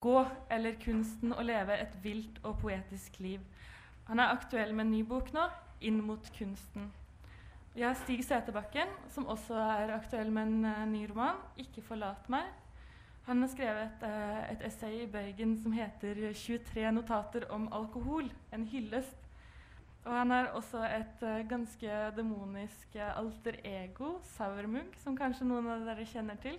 Gå eller kunsten å leve et vilt og poetisk liv. Han er aktuell med en ny bok nå, 'Inn mot kunsten'. Vi har Stig Seterbakken, som også er aktuell med en uh, ny roman, 'Ikke forlat meg'. Han har skrevet uh, et essay i Bøygen som heter '23 notater om alkohol'. En hyllest. Og han har også et uh, ganske demonisk alter ego, Sauermugg, som kanskje noen av dere kjenner til.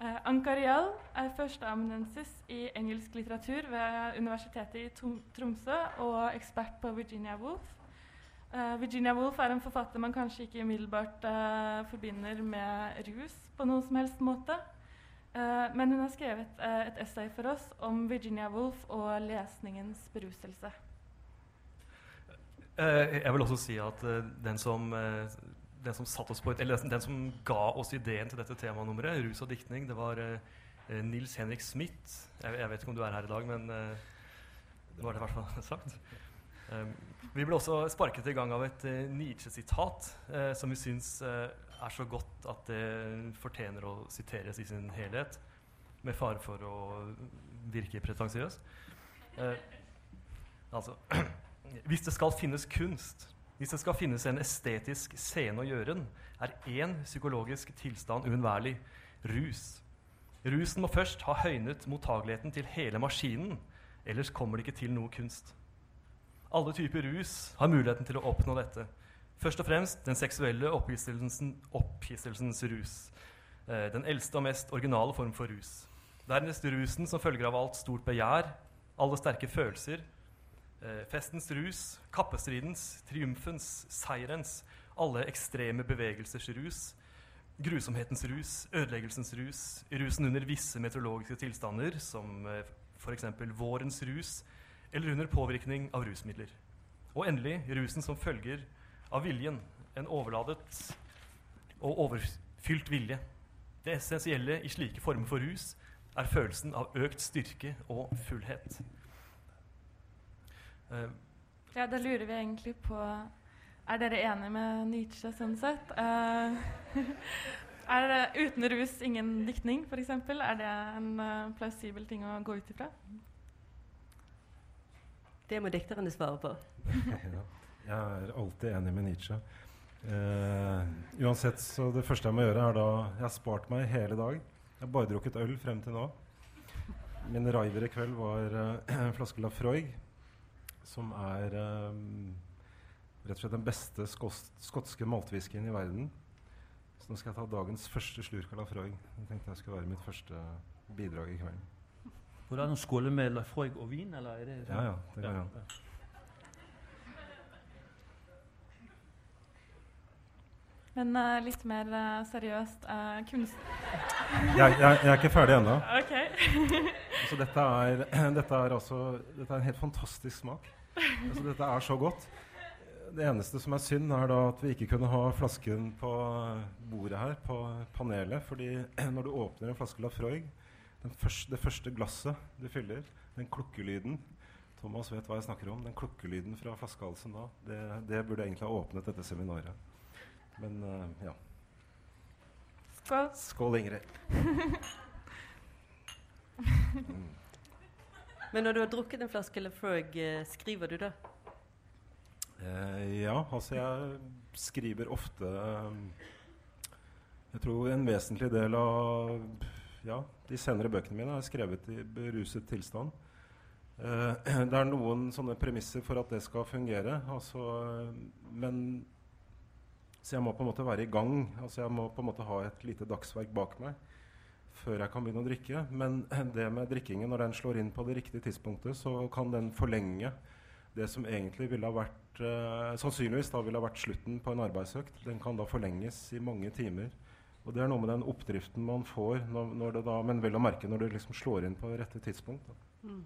Uh, Ankarial er førsteamanuensis i engelsk litteratur ved Universitetet i Tromsø og ekspert på Virginia Woolf. Uh, Virginia Woolf er en forfatter man kanskje ikke umiddelbart uh, forbinder med rus på noen som helst måte. men hun har skrevet et essay for oss om Virginia Woolf og lesningens beruselse. jeg vil også si at den som den som, satt oss på eller den som ga oss ideen til dette temanummeret, rus og diktning, det var uh, Nils Henrik Smith. Jeg, jeg, vet ikke om du er her i dag, men uh, nå er det i hvert fall sagt. Um, vi ble også sparket i gang av et uh, Nietzsche-sitat uh, som vi syns er så godt at det fortjener å siteres i sin helhet, med fare for å virke pretensiøs. altså Hvis det skal finnes kunst hvis det skal finnes en estetisk scene å gjøre er én psykologisk tilstand uunnværlig rus. Rusen må først ha høynet mottageligheten til hele maskinen, ellers kommer det ikke til noe kunst. Alle typer rus har muligheten til å oppnå dette. Først og fremst den seksuelle opphisselsens rus. Eh, den eldste og mest originale form for rus. Dernest rusen som følger av alt stort begjær, alle sterke følelser, festens rus, kappestridens, triumfens, seierens, alle ekstreme bevegelsers rus, grusomhetens rus, ødeleggelsens rus, rusen under visse meteorologiske tilstander, som eh, f.eks. vårens rus, eller under påvirkning av rusmidler. Og endelig rusen som følger av viljen, en overladet og overfylt vilje. Det essensielle i slike former for rus er følelsen av økt styrke og fullhet. Uh, ja, da lurer vi egentlig på Er dere enige med Nietzsche sånn sett? Uh, er det uten rus ingen diktning, f.eks.? Er det en uh, plausibel ting å gå ut ifra? Det må dikterne svare på. ja, jeg er alltid enig med Nietzsche. Uh, uansett, så det første jeg må gjøre, er da Jeg har spart meg hele dag. Jeg har bare drukket øl frem til nå. Min rider i kveld var uh, en flaske Lafroig som er um, rett og slett den beste skotske maltwhiskyen i verden. Så nå skal jeg ta dagens første slurk av Lafroig. Jeg tenkte jeg skulle være mitt første bidrag i kvelden. Hvor er det noen skåler med Lafroig og vin, eller er det? Ja, ja, det går an. Ja, Men uh, litt mer uh, seriøst uh, kunst... jeg, jeg, jeg, er ikke ferdig ennå. Okay. så dette er, dette er, altså Dette er en helt fantastisk smak. Altså, dette er så godt. Det eneste som er synd, er da at vi ikke kunne ha flasken på bordet her, på panelet. fordi når du åpner en flaske Lafroig, første, det første glasset du fyller, den klukkelyden Thomas vet hva jeg snakker om. Den klukkelyden fra flaskehalsen da, det, det burde egentlig ha åpnet dette seminaret. Men uh, ja. Skål. Skål, Ingrid. mm. Men når du har drukket en flaske Lefroig, eh, skriver du da? Eh, ja, altså jeg skriver ofte um, Jeg tror en vesentlig del av ja, de senere bøkene mine er skrevet i beruset tilstand. Eh, det er noen sånne premisser for at det skal fungere. Altså, men så jeg må på en måte være i gang. Altså jeg må på en måte ha et lite dagsverk bak meg før jeg kan begynne å drikke. Men det med drikkingen, når den slår inn på det riktige tidspunktet, så kan den forlenge det som egentlig ville ha vært eh, sannsynligvis da ville ha vært slutten på en arbeidsøkt. Den kan da forlenges i mange timer. Og det er noe med den oppdriften man får, når, når det da, men vel å merke når det liksom slår inn på rette tidspunkt. Mm.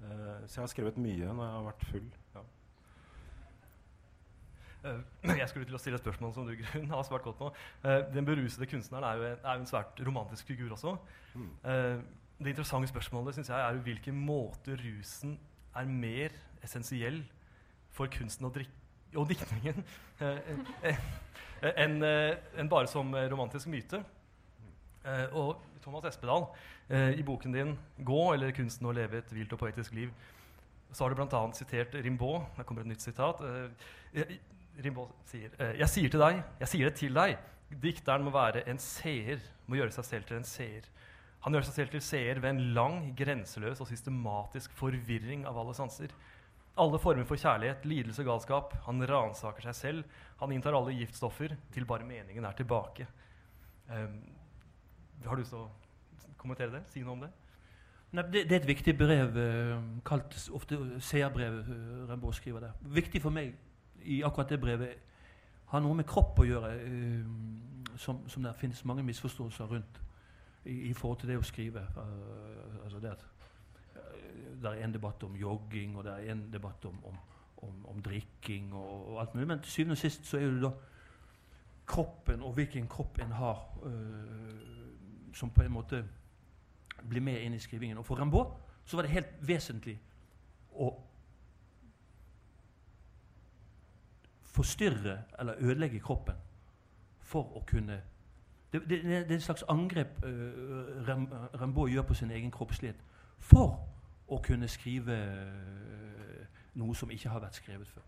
Eh, så jeg har skrevet mye når jeg har vært full. Ja. Uh, jeg skulle til å stille et spørsmål som du Grun, har svart godt på. Uh, den berusede kunstneren er jo, en, er en, svært romantisk figur også. Mm. Uh, det interessante spørsmålet synes jeg, er jo hvilken måte rusen er mer essensiell for kunsten og, og diktningen enn en bare som romantisk myte. Eh, og Thomas Espedal, eh, i boken din 'Gå eller kunsten å leve et vilt og poetisk liv', så har du bl.a. sitert Rimbaud. Der kommer et nytt sitat. Eh, eh, Rimbaud sier eh, 'Jeg sier til deg, jeg sier det til deg'. Dikteren må være en seer, må gjøre seg selv til en seer. Han gjør seg selv til seer ved en lang, grenseløs og systematisk forvirring av alle sanser. Alle former for kjærlighet, lidelse og galskap. Han ransaker seg selv. Han inntar alle giftstoffer til bare meningen er tilbake. Um, har du lyst til å kommentere det? Si noe om det? Nei, det, det, er et viktig brev, uh, kalt ofte seerbrev. Uh, Rembaud skriver det. Viktig for meg i akkurat det brevet har noe med kropp å gjøre, uh, som, som det finnes mange misforståelser rundt i, i, forhold til det å skrive. altså det at det er en debatt om jogging, og det er en debatt om, om, om, om drikking og, og, alt mulig. Men til syvende og sist så er det da kroppen og hvilken kropp en har, øh, som på en måte blir med inn i skrivingen. Og for Rimbaud så var det helt vesentlig å forstyrre eller ødelegge kroppen for å kunne Det, det, det er et slags angrep uh, Rimbaud gjør på sin egen kroppslighet for å kunne skrive uh, noe som ikke har vært skrevet før.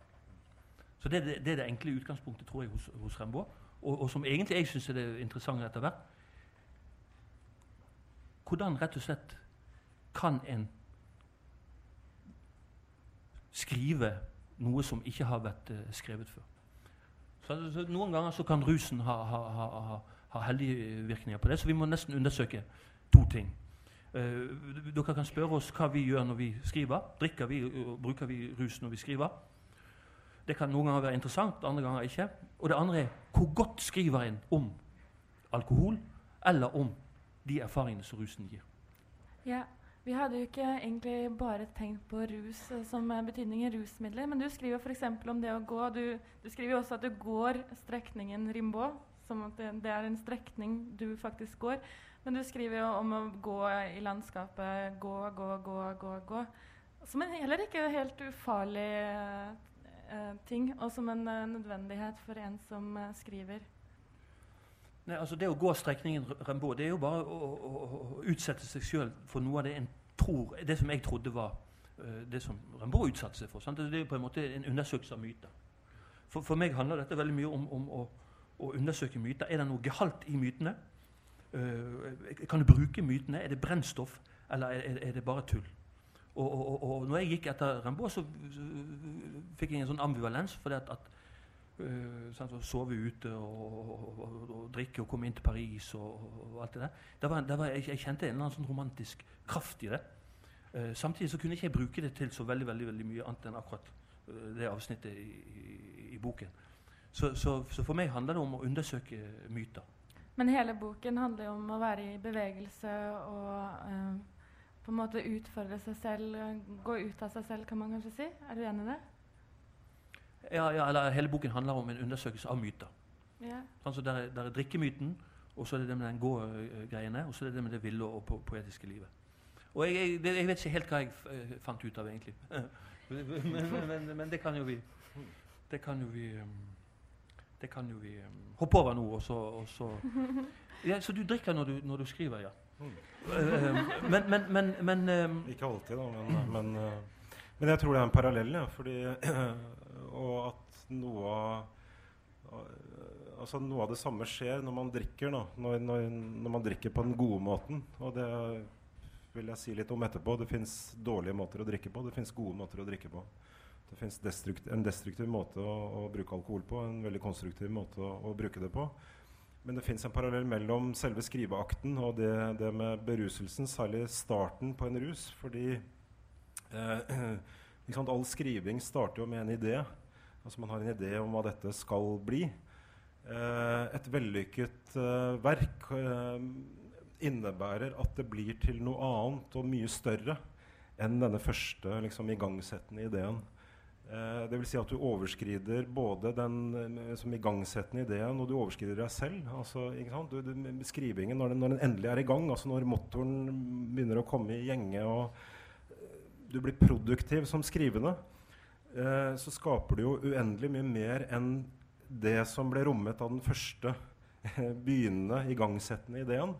Så Det, det, det er det enkle utgangspunktet tror jeg, hos, hos Rimbaud, og, og, som egentlig jeg syns er det interessante etter hvert. Hvordan rett og slett kan en skrive noe som ikke har vært uh, skrevet før? Så, så Noen ganger så kan rusen ha, ha, ha, ha heldige virkninger på det, så vi må nesten undersøke to ting. Uh, dere kan spørre oss hva vi gjør når vi skriver. Drikker vi og bruker vi rus når vi skriver? Det kan noen ganger være interessant, andre ganger ikke. Og det andre er hvor godt skriver en om alkohol, eller om de erfaringene som rusen gir. Ja, Vi hadde jo ikke egentlig bare tenkt på rus som som betydningen rusmidler, men du skriver f.eks. om det å gå. Du, du skriver også at du går strekningen Rimbaud, som at det er en strekning du faktisk går. Men du skriver jo om å gå i landskapet. Gå, gå, gå, gå, gå. Som en heller ikke helt ufarlig eh, ting, og som en eh, nødvendighet for en som eh, skriver. Nei, altså Det å gå strekningen Rimbaud, det er jo bare å, å, å utsette seg sjøl for noe av det en tror, det som jeg trodde var uh, det som Rimbaud utsatte seg for. Sant? Det er på en måte en undersøkelse av myter. For, for meg handler dette veldig mye om, om å, å, undersøke myter. Er det noe gehalt i mytene? Uh, kan du bruke mytene? Er det brennstoff, eller er, er det bare tull? Og, og, og, når jeg gikk etter Rimbaud, så, så, fikk jeg en sånn ambivalens. fordi at, at uh, sånn, Sove ute og, drikke og komme inn til Paris og, alt det der. Det var, det var, jeg, jeg, kjente en eller annen sånn romantisk kraft i det. Uh, samtidig så kunne ikke jeg bruke det til så veldig veldig, veldig mye annet enn akkurat uh, det avsnittet i, i, i boken. Så, så, så, for meg handler det om å undersøke myter. Men hele boken handler jo om å være i bevegelse og uh, på en måte utfordre seg selv, gå ut av seg selv, kan man kanskje si? Er du enig i det? Ja, ja eller hele boken handler om en undersøkelse av myter. Ja. Altså der, der er drikkemyten, og så er det det med den gå-greiene, og så er det det med det ville og po poetiske livet. Og jeg, jeg, jeg, vet ikke helt hva jeg uh, fant ut av, egentlig. men, men, men, men, det kan jo vi Det kan jo vi um, det kan jo vi um, hoppe over nå. Og så, og så. Ja, så du drikker når du, når du skriver, ja? Mm. Men, men, men, men um, Ikke alltid, da. Men, men, jeg tror det er en parallell. Ja, fordi, og at noe av altså noe av det samme skjer når man drikker. nå, når, når, når, man drikker på den gode måten. Og det vil jeg si litt om etterpå. Det fins dårlige måter å drikke på. Det fins gode måter å drikke på. Det fins destrukt, en destruktiv måte å, å, bruke alkohol på, en veldig konstruktiv måte å, å bruke det på. Men det fins en parallell mellom selve skriveakten og det, det, med beruselsen, særlig starten på en rus. Fordi eh, all skriving starter jo med en idé. Altså Man har en idé om hva dette skal bli. Eh, et vellykket eh, verk eh, innebærer at det blir til noe annet og mye større enn denne første liksom, igangsettende ideen. Eh, vil si at du overskrider både den som igangsettende ideen, og du overskrider deg selv. Altså, du, du, skrivingen, når den, når den, endelig er i gang, altså når motoren begynner å komme i gjenge, og du blir produktiv som skrivende, eh, så skaper du jo uendelig mye mer enn det som ble rommet av den første begynnende, igangsettende ideen.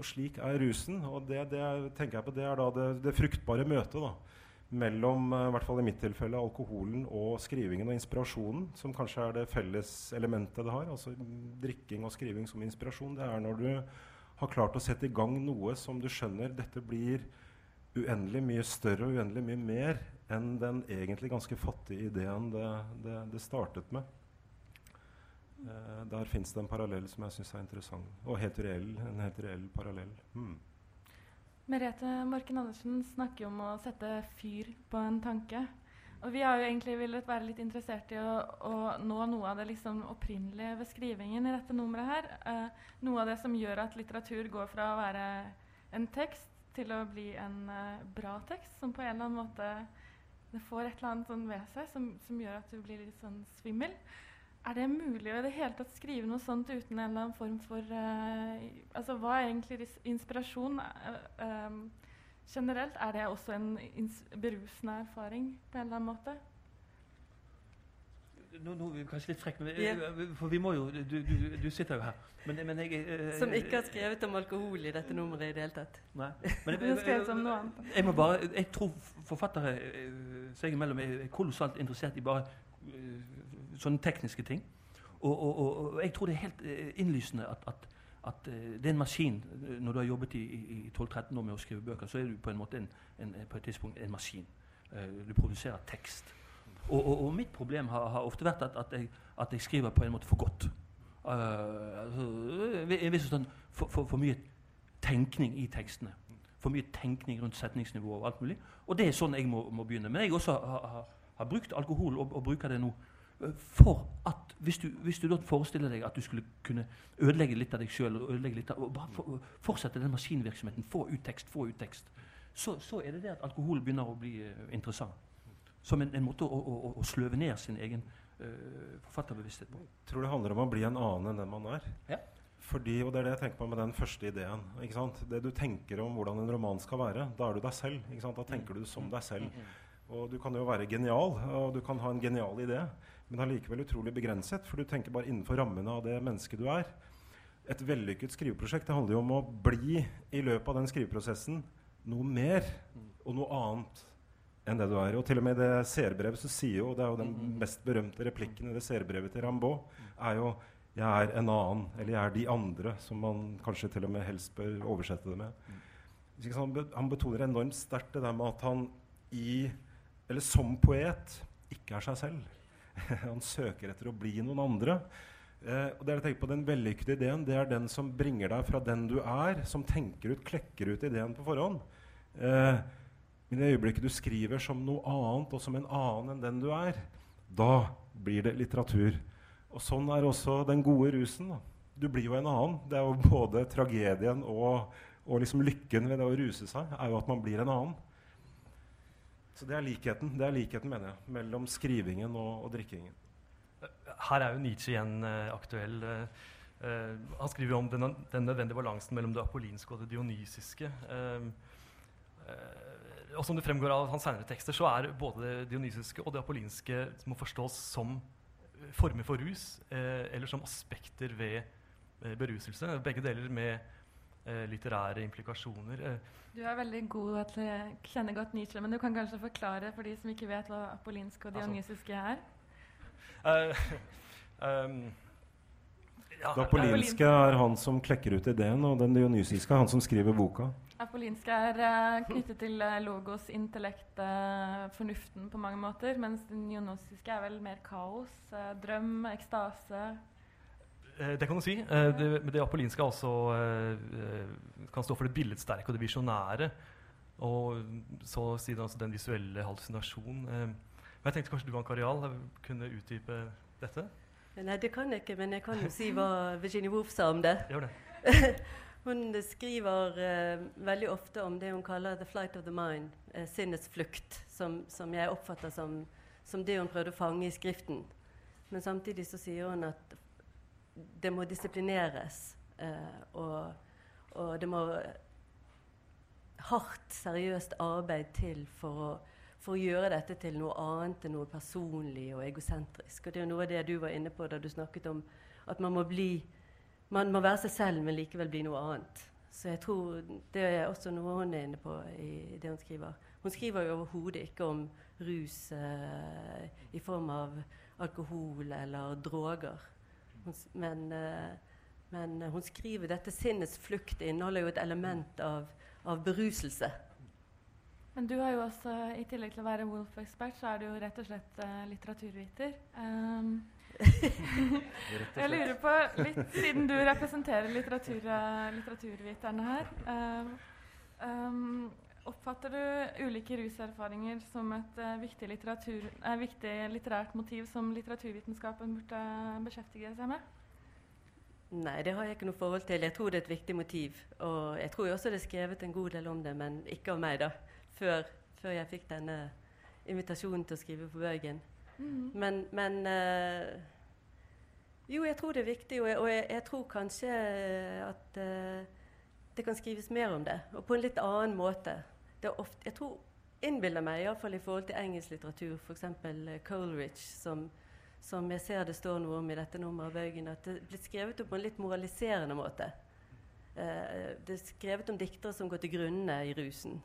Og slik er rusen. Og det, det er, tenker jeg på, det er da det, det fruktbare møtet da, mellom uh, i hvert fall i mitt tilfelle, alkoholen og skrivingen og inspirasjonen, som kanskje er det felles elementet det har. Altså drikking og skriving som inspirasjon. Det er når du har klart å sette i gang noe som du skjønner dette blir uendelig mye større og uendelig mye mer enn den egentlig ganske fattige ideen det, det, det startet med. Eh, der fins det en parallell som jeg syns er interessant, og helt reell, en helt reell parallell. Hmm. Merete Morken Andersen snakker om å sette fyr på en tanke. Og vi har jo egentlig villet være litt interessert i å, å nå noe av det liksom opprinnelige ved skrivingen i dette nummeret her. Eh, noe av det som gjør at litteratur går fra å være en tekst til å bli en eh, bra tekst, som på en eller annen måte det får et eller annet sånn ved seg som, som gjør at du blir litt sånn svimmel. Er det mulig å i det hele tatt skrive noe sånt uten en eller annen form for uh, Altså hva er egentlig inspirasjon? Uh, generelt, er det også en berusende erfaring på en eller annen måte? Nå, nå er vi kanskje litt frekke, yeah. for vi må jo Du, du, du sitter jo her. Men, men jeg, eh, Som ikke har skrevet om alkohol i dette nummeret i det hele tatt. Nei. Men jeg, jeg, jeg, jeg, må bare, jeg tror forfattere seg imellom er kolossalt interessert i bare sånne tekniske ting. Og, og, og, og, jeg tror det er helt innlysende at, at, at det er en maskin. Når du har jobbet i, i 12-13 år med å skrive bøker, så er du på en måte en, en, på et tidspunkt en maskin. Uh, du produserer tekst. Og, mitt problem har, har, ofte vært at, at, jeg, at, jeg, skriver på en måte for godt. Altså, sånn, for, for, for, mye tenkning i tekstene. For mye tenkning rundt setningsnivå og alt mulig. Og det er sånn jeg må, må begynne. Men jeg også har, har, har brukt alkohol og, og bruker det nå for at hvis du, hvis du, da forestiller deg at du skulle kunne ødelegge litt av deg sjøl og bare for, fortsette den maskinvirksomheten, få ut tekst, få ut tekst, så, så, er det det at alkohol begynner å bli uh, interessant. Som en, en måte å, å, å, sløve ned sin egen uh, forfatterbevissthet på. Jeg tror det handler om å bli en annen enn den man er. Ja. Fordi, og Det er det jeg tenker på med den første ideen. Det du tenker om hvordan en roman skal være, da er du deg selv. Da tenker du som deg selv. Mm, mm, mm. Og Du kan jo være genial, og du kan ha en genial idé men allikevel utrolig begrenset, for du tenker bare innenfor rammene av det mennesket du er. Et vellykket skriveprosjekt det handler jo om å bli i løpet av den skriveprosessen noe mer og noe annet enn det du er. Og til og med i det seerbrevet så sier jo, det er jo den mest berømte replikken i det seerbrevet til Rambaud, er jo 'jeg er en annen', eller 'jeg er de andre', som man kanskje til og med helst bør oversette det med. Han, han betoner enormt sterkt det der med at han i, eller som poet, ikke er seg selv. han søker etter å bli noen andre. Eh, og det er på Den vellykkede ideen det er den som bringer deg fra den du er, som tenker ut, klekker ut ideen på forhånd. Eh, I det øyeblikket du skriver som noe annet og som en annen enn den du er, da blir det litteratur. Og sånn er også den gode rusen. Da. Du blir jo en annen. Det er jo både tragedien og, og liksom lykken ved det å ruse seg er jo at man blir en annen. Så det er likheten, det er likheten mener jeg, mellom skrivingen og, og drikkingen. Her er jo Nietzsche igjen uh, aktuell. Uh, uh, han skriver om den, den, nødvendige balansen mellom det apollinske og det dionysiske. Og som det fremgår av hans senere tekster, så er både det dionysiske og det apollinske må forstås som former for rus, eller som aspekter ved beruselse. Begge deler med litterære implikasjoner. Du er veldig god til å kjenne godt Nietzsche, men du kan kanskje forklare for de som ikke vet hva apollinske og altså. dionysiske er? Altså. um, ja, det apollinske er han som klekker ut ideen, og den dionysiske er han som skriver boka. Apollinske er uh, knyttet til uh, logos, intellekt, fornuften på mange måter, mens den jonosiske er vel mer kaos, drøm, ekstase, Eh, det kan du si. Eh, det, men det apollinske også eh, kan stå for det billedsterke og det visjonære. Og så siden altså den visuelle hallusinasjon. Men jeg tenkte kanskje du Ankarial, kunne utdype dette? Nei, det kan jeg ikke, men jeg kan jo si hva Virginia Woolf sa om det. Gjør det. hun skriver uh, veldig ofte om det hun kaller 'the flight of the mind', uh, sinnets flukt, som, som jeg oppfatter som, som, det hun prøvde å fange i skriften. Men samtidig så sier hun at det må disiplineres. Eh, og, og, det må hardt, seriøst arbeid til for å, for å, gjøre dette til noe annet enn noe personlig og egosentrisk. Og det er noe av det du var inne på da du snakket om at man må bli man må være seg selv, men likevel bli noe annet. Så jeg tror det er også noe hun er inne på i det hun skriver. Hun skriver jo overhodet ikke om rus eh, i form av alkohol eller droger. Hun, men, eh, men, hun skriver dette sinnets flukt inneholder jo et element av, av beruselse. Men du har jo også, i tillegg til å være Wolf-ekspert, så er du jo rett og slett eh, litteraturviter. Um, jeg lurer på, litt siden du representerer litteratur, uh, litteraturviterne her um, um, Oppfatter du ulike ruserfaringer som et uh, viktig, uh, viktig, litterært motiv som litteraturvitenskapen burde beskjeftige seg med? Nei, det har jeg ikke noe forhold til. Jeg tror det er et viktig motiv. Og jeg tror også det er skrevet en god del om det, men ikke av meg, da. Før, før jeg fikk denne invitasjonen til å skrive på bøygen. Mm. Men, men uh, Jo, jeg tror det er viktig, og jeg, og jeg, jeg tror kanskje at det kan skrives mer om det, og på en litt annen måte. Ofte, jeg tror, innbiller meg, iallfall i forhold til engelsk litteratur, f.eks. Uh, Coleridge, som, som, jeg ser det står noe om i dette nummeret av Bøygen, at det blir skrevet opp på en litt moraliserende måte. Uh, det er skrevet om diktere som går til grunne i rusen.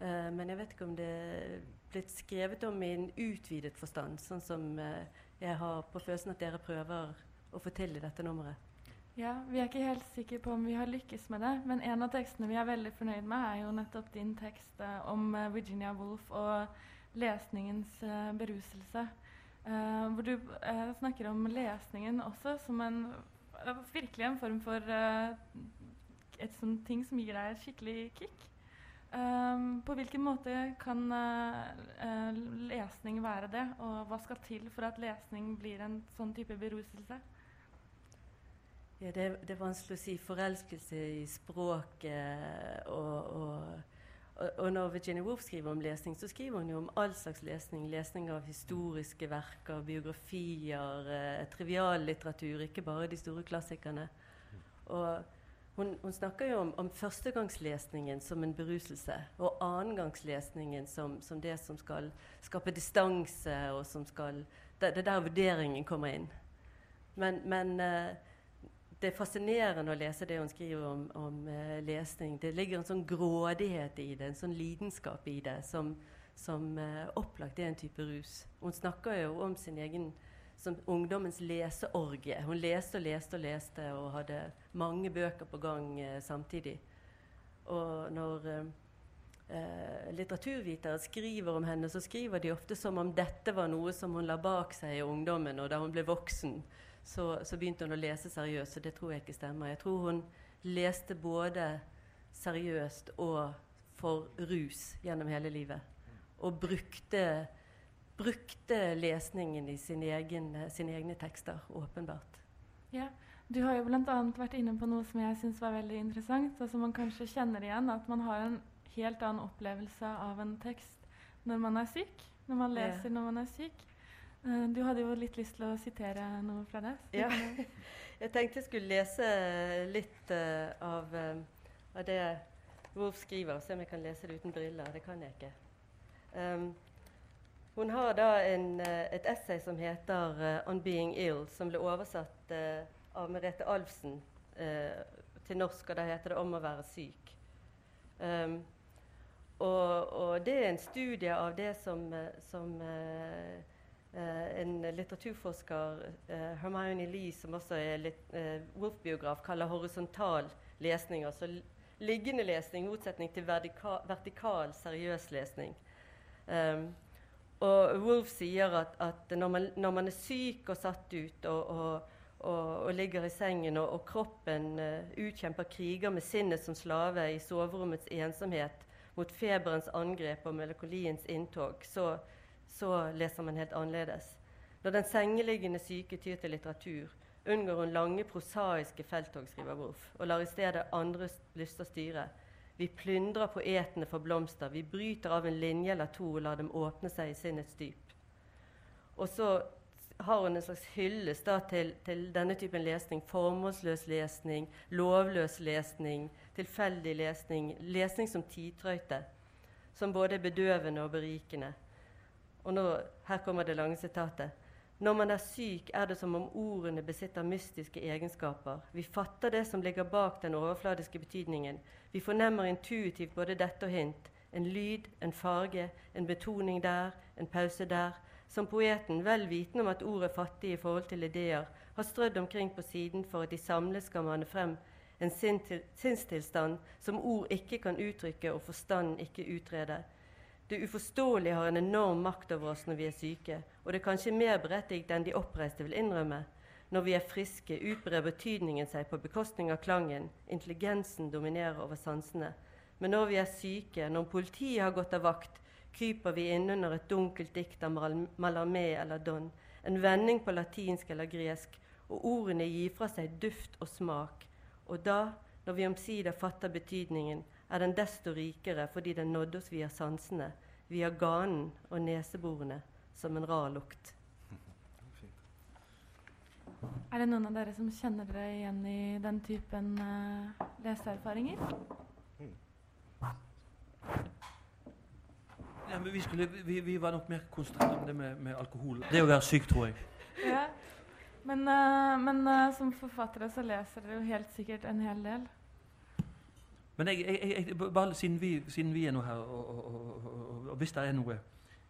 Uh, men jeg vet ikke om det er blitt skrevet om i en utvidet forstand, sånn som uh, jeg har på følelsen at dere prøver å få til i dette nummeret. Ja, Vi er ikke helt sikre på om vi har lykkes med det, men en av tekstene vi er veldig fornøyd med, er jo nettopp din tekst uh, om uh, Virginia Woolf og lesningens beruselse. hvor du snakker om lesningen også som en virkelig en form for et sånt ting som gir deg et skikkelig kick. Um, på hvilken måte kan lesning være det, og hva skal til for at lesning blir en sånn type beruselse? Ja, det, det, er vanskelig å si. Forelskelse i språket og, og, og, når Virginia Woolf skriver om lesning, så skriver hun jo om all slags lesning. Lesning av historiske verker, biografier, eh, triviallitteratur, ikke bare de store klassikerne. Og hun, hun snakker jo om, om, førstegangslesningen som en beruselse, og annengangslesningen som, som det som skal skape distanse, og som skal Det er der vurderingen kommer inn. Men, men eh, det er fascinerende å lese det hun skriver om, om uh, lesning. Det ligger en sånn grådighet i det, en sånn lidenskap i det, som, som uh, opplagt er en type rus. Hun snakker jo om sin egen som ungdommens leseorgie. Hun leste og leste og leste og hadde mange bøker på gang eh, samtidig. Og når litteraturvitere skriver om henne, så skriver de ofte som om dette var noe som hun la bak seg i ungdommen, og da hun ble voksen så, så, begynte hun å lese seriøst, og det tror jeg ikke stemmer. Jeg tror hun leste både seriøst og for rus gjennom hele livet. Og brukte, brukte lesningen i sin egen, sine egne tekster, åpenbart. Ja, Du har jo bl.a. vært inne på noe som jeg syns var veldig interessant, og som man kanskje kjenner igjen, at man har en helt annen opplevelse av en tekst når man er syk. Når man leser ja. når man er syk. Eh, du hadde jo litt lyst til å sitere noe fra det. Ja. Jeg tenkte jeg skulle lese litt uh, av, uh, av, det Wolf skriver. Se om jeg kan lese det uten briller. Det kan jeg ikke. Um, hun har da en, uh, et essay som heter 'On Being Ill', som ble oversatt av Merete Alfsen til norsk. Og da heter det 'Om å være syk'. Um, og, og, det er en studie av det som, som Uh, en litteraturforsker, uh, Hermione Lee, som også er litt, uh, Wolf-biograf, kaller horisontal lesning. Altså liggende lesning, motsetning til vertikal, vertikal seriøs lesning. Um, og Wolf sier at, at når, man, når, man, er syk og satt ut og, og, og, og ligger i sengen, og, kroppen utkjemper kriger med sinnet som slave i soverommets ensomhet mot feberens angrep og melankoliens inntog, så så leser man helt annerledes. Når den sengeliggende syke tyr til litteratur, unngår hun lange prosaiske felttog, skriver Wolf, og lar i stedet andres lyster styre. Vi plyndrer poetene for blomster, vi bryter av en linje eller to og lar dem åpne seg i sinnets dyp. Og så har hun en slags hyllest til, til, denne typen lesning. Formålsløs lesning, lovløs lesning, tilfeldig lesning. Lesning som tidtrøyte, som både er bedøvende og berikende. Og nå, her kommer det lange sitatet. Når man er syk, er det som om ordene besitter mystiske egenskaper. Vi fatter det som ligger bak den overfladiske betydningen. Vi fornemmer intuitivt både dette og hint. En lyd, en farge, en betoning der, en pause der. Som poeten, vel vitende om at ordet fattig i forhold til ideer, har strødd omkring på siden for at de samlet skal manne frem en sinnstilstand som ord ikke kan uttrykke og forstand ikke utrede. Det uforståelige har en enorm makt over oss når vi er syke, og det er kanskje mer berettiget enn de oppreiste vil innrømme. Når vi er friske, utbrer betydningen seg på bekostning av klangen. Intelligensen dominerer over sansene. Men når vi er syke, når politiet har gått av vakt, kryper vi innunder et dunkelt dikt av Malarmé eller Don, en vending på latinsk eller gresk, og ordene gir fra seg duft og smak. Og da, når vi omsider fatter betydningen, er den desto rikere fordi den nådde oss via sansene, via ganen og neseborene, som en rar lukt. Er det noen av dere som kjenner dere igjen i den typen uh, leseerfaringer? Ja, vi, skulle, vi, vi, var nok mer konsentrert om det med, med, alkohol. Det å være syk, tror jeg. Ja. Men, uh, men uh, som forfattere så leser dere jo helt sikkert en hel del. Men jeg, jeg, jeg, bare siden vi, siden vi, er nå her, og, og, og, og, hvis det er noe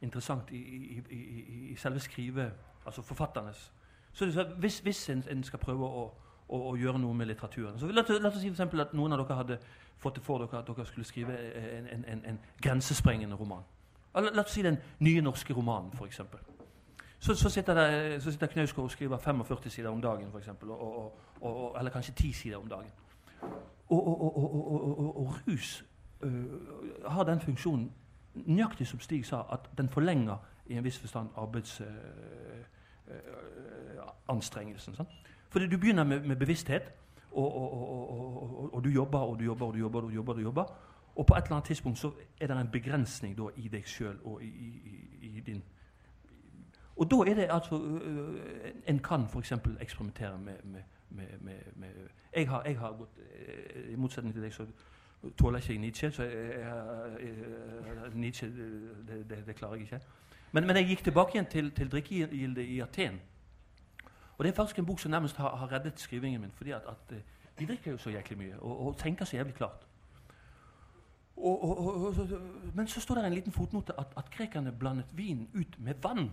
interessant i, i, i, i selve skrive, altså forfatternes så, så Hvis, hvis en, en, skal prøve å, å, å, gjøre noe med litteraturen så La, oss si for at noen av dere hadde fått det for dere at dere skulle skrive en, en, en grensesprengende roman. La, la, oss si den nye norske romanen, f.eks. Så, så, sitter der, sitter Knausgård og skriver 45 sider om dagen, eksempel, eller kanskje 10 sider om dagen. Og, og, og, rus uh, har den funksjonen, nøyaktig som Stig sa, at den forlenger i en viss forstand arbeidsanstrengelsen. Uh, uh, Fordi du begynner med, med bevissthet, og, du jobber og du jobber og du jobber. Og du jobber, du jobber. Og på et eller annet tidspunkt så er det en begrensning da, i deg sjøl og i, i, i, din Og da er det altså En kan f.eks. eksperimentere med, med med, med, med jeg, har, jeg, har, gått eh, I motsetning til deg så tåler jeg ikke Nietzsche. så jeg, jeg, Nietzsche, det, det, det, klarer jeg ikke. Men, men, jeg gikk tilbake igjen til, til drikkegildet i Aten. Og det er faktisk en bok som nærmest har, har reddet skrivingen min. fordi at, at, eh, de drikker jo så jæklig mye og, og tenker så jævlig klart. Og, og, men så står det en liten fotnote at, at grekerne blandet vin ut med vann.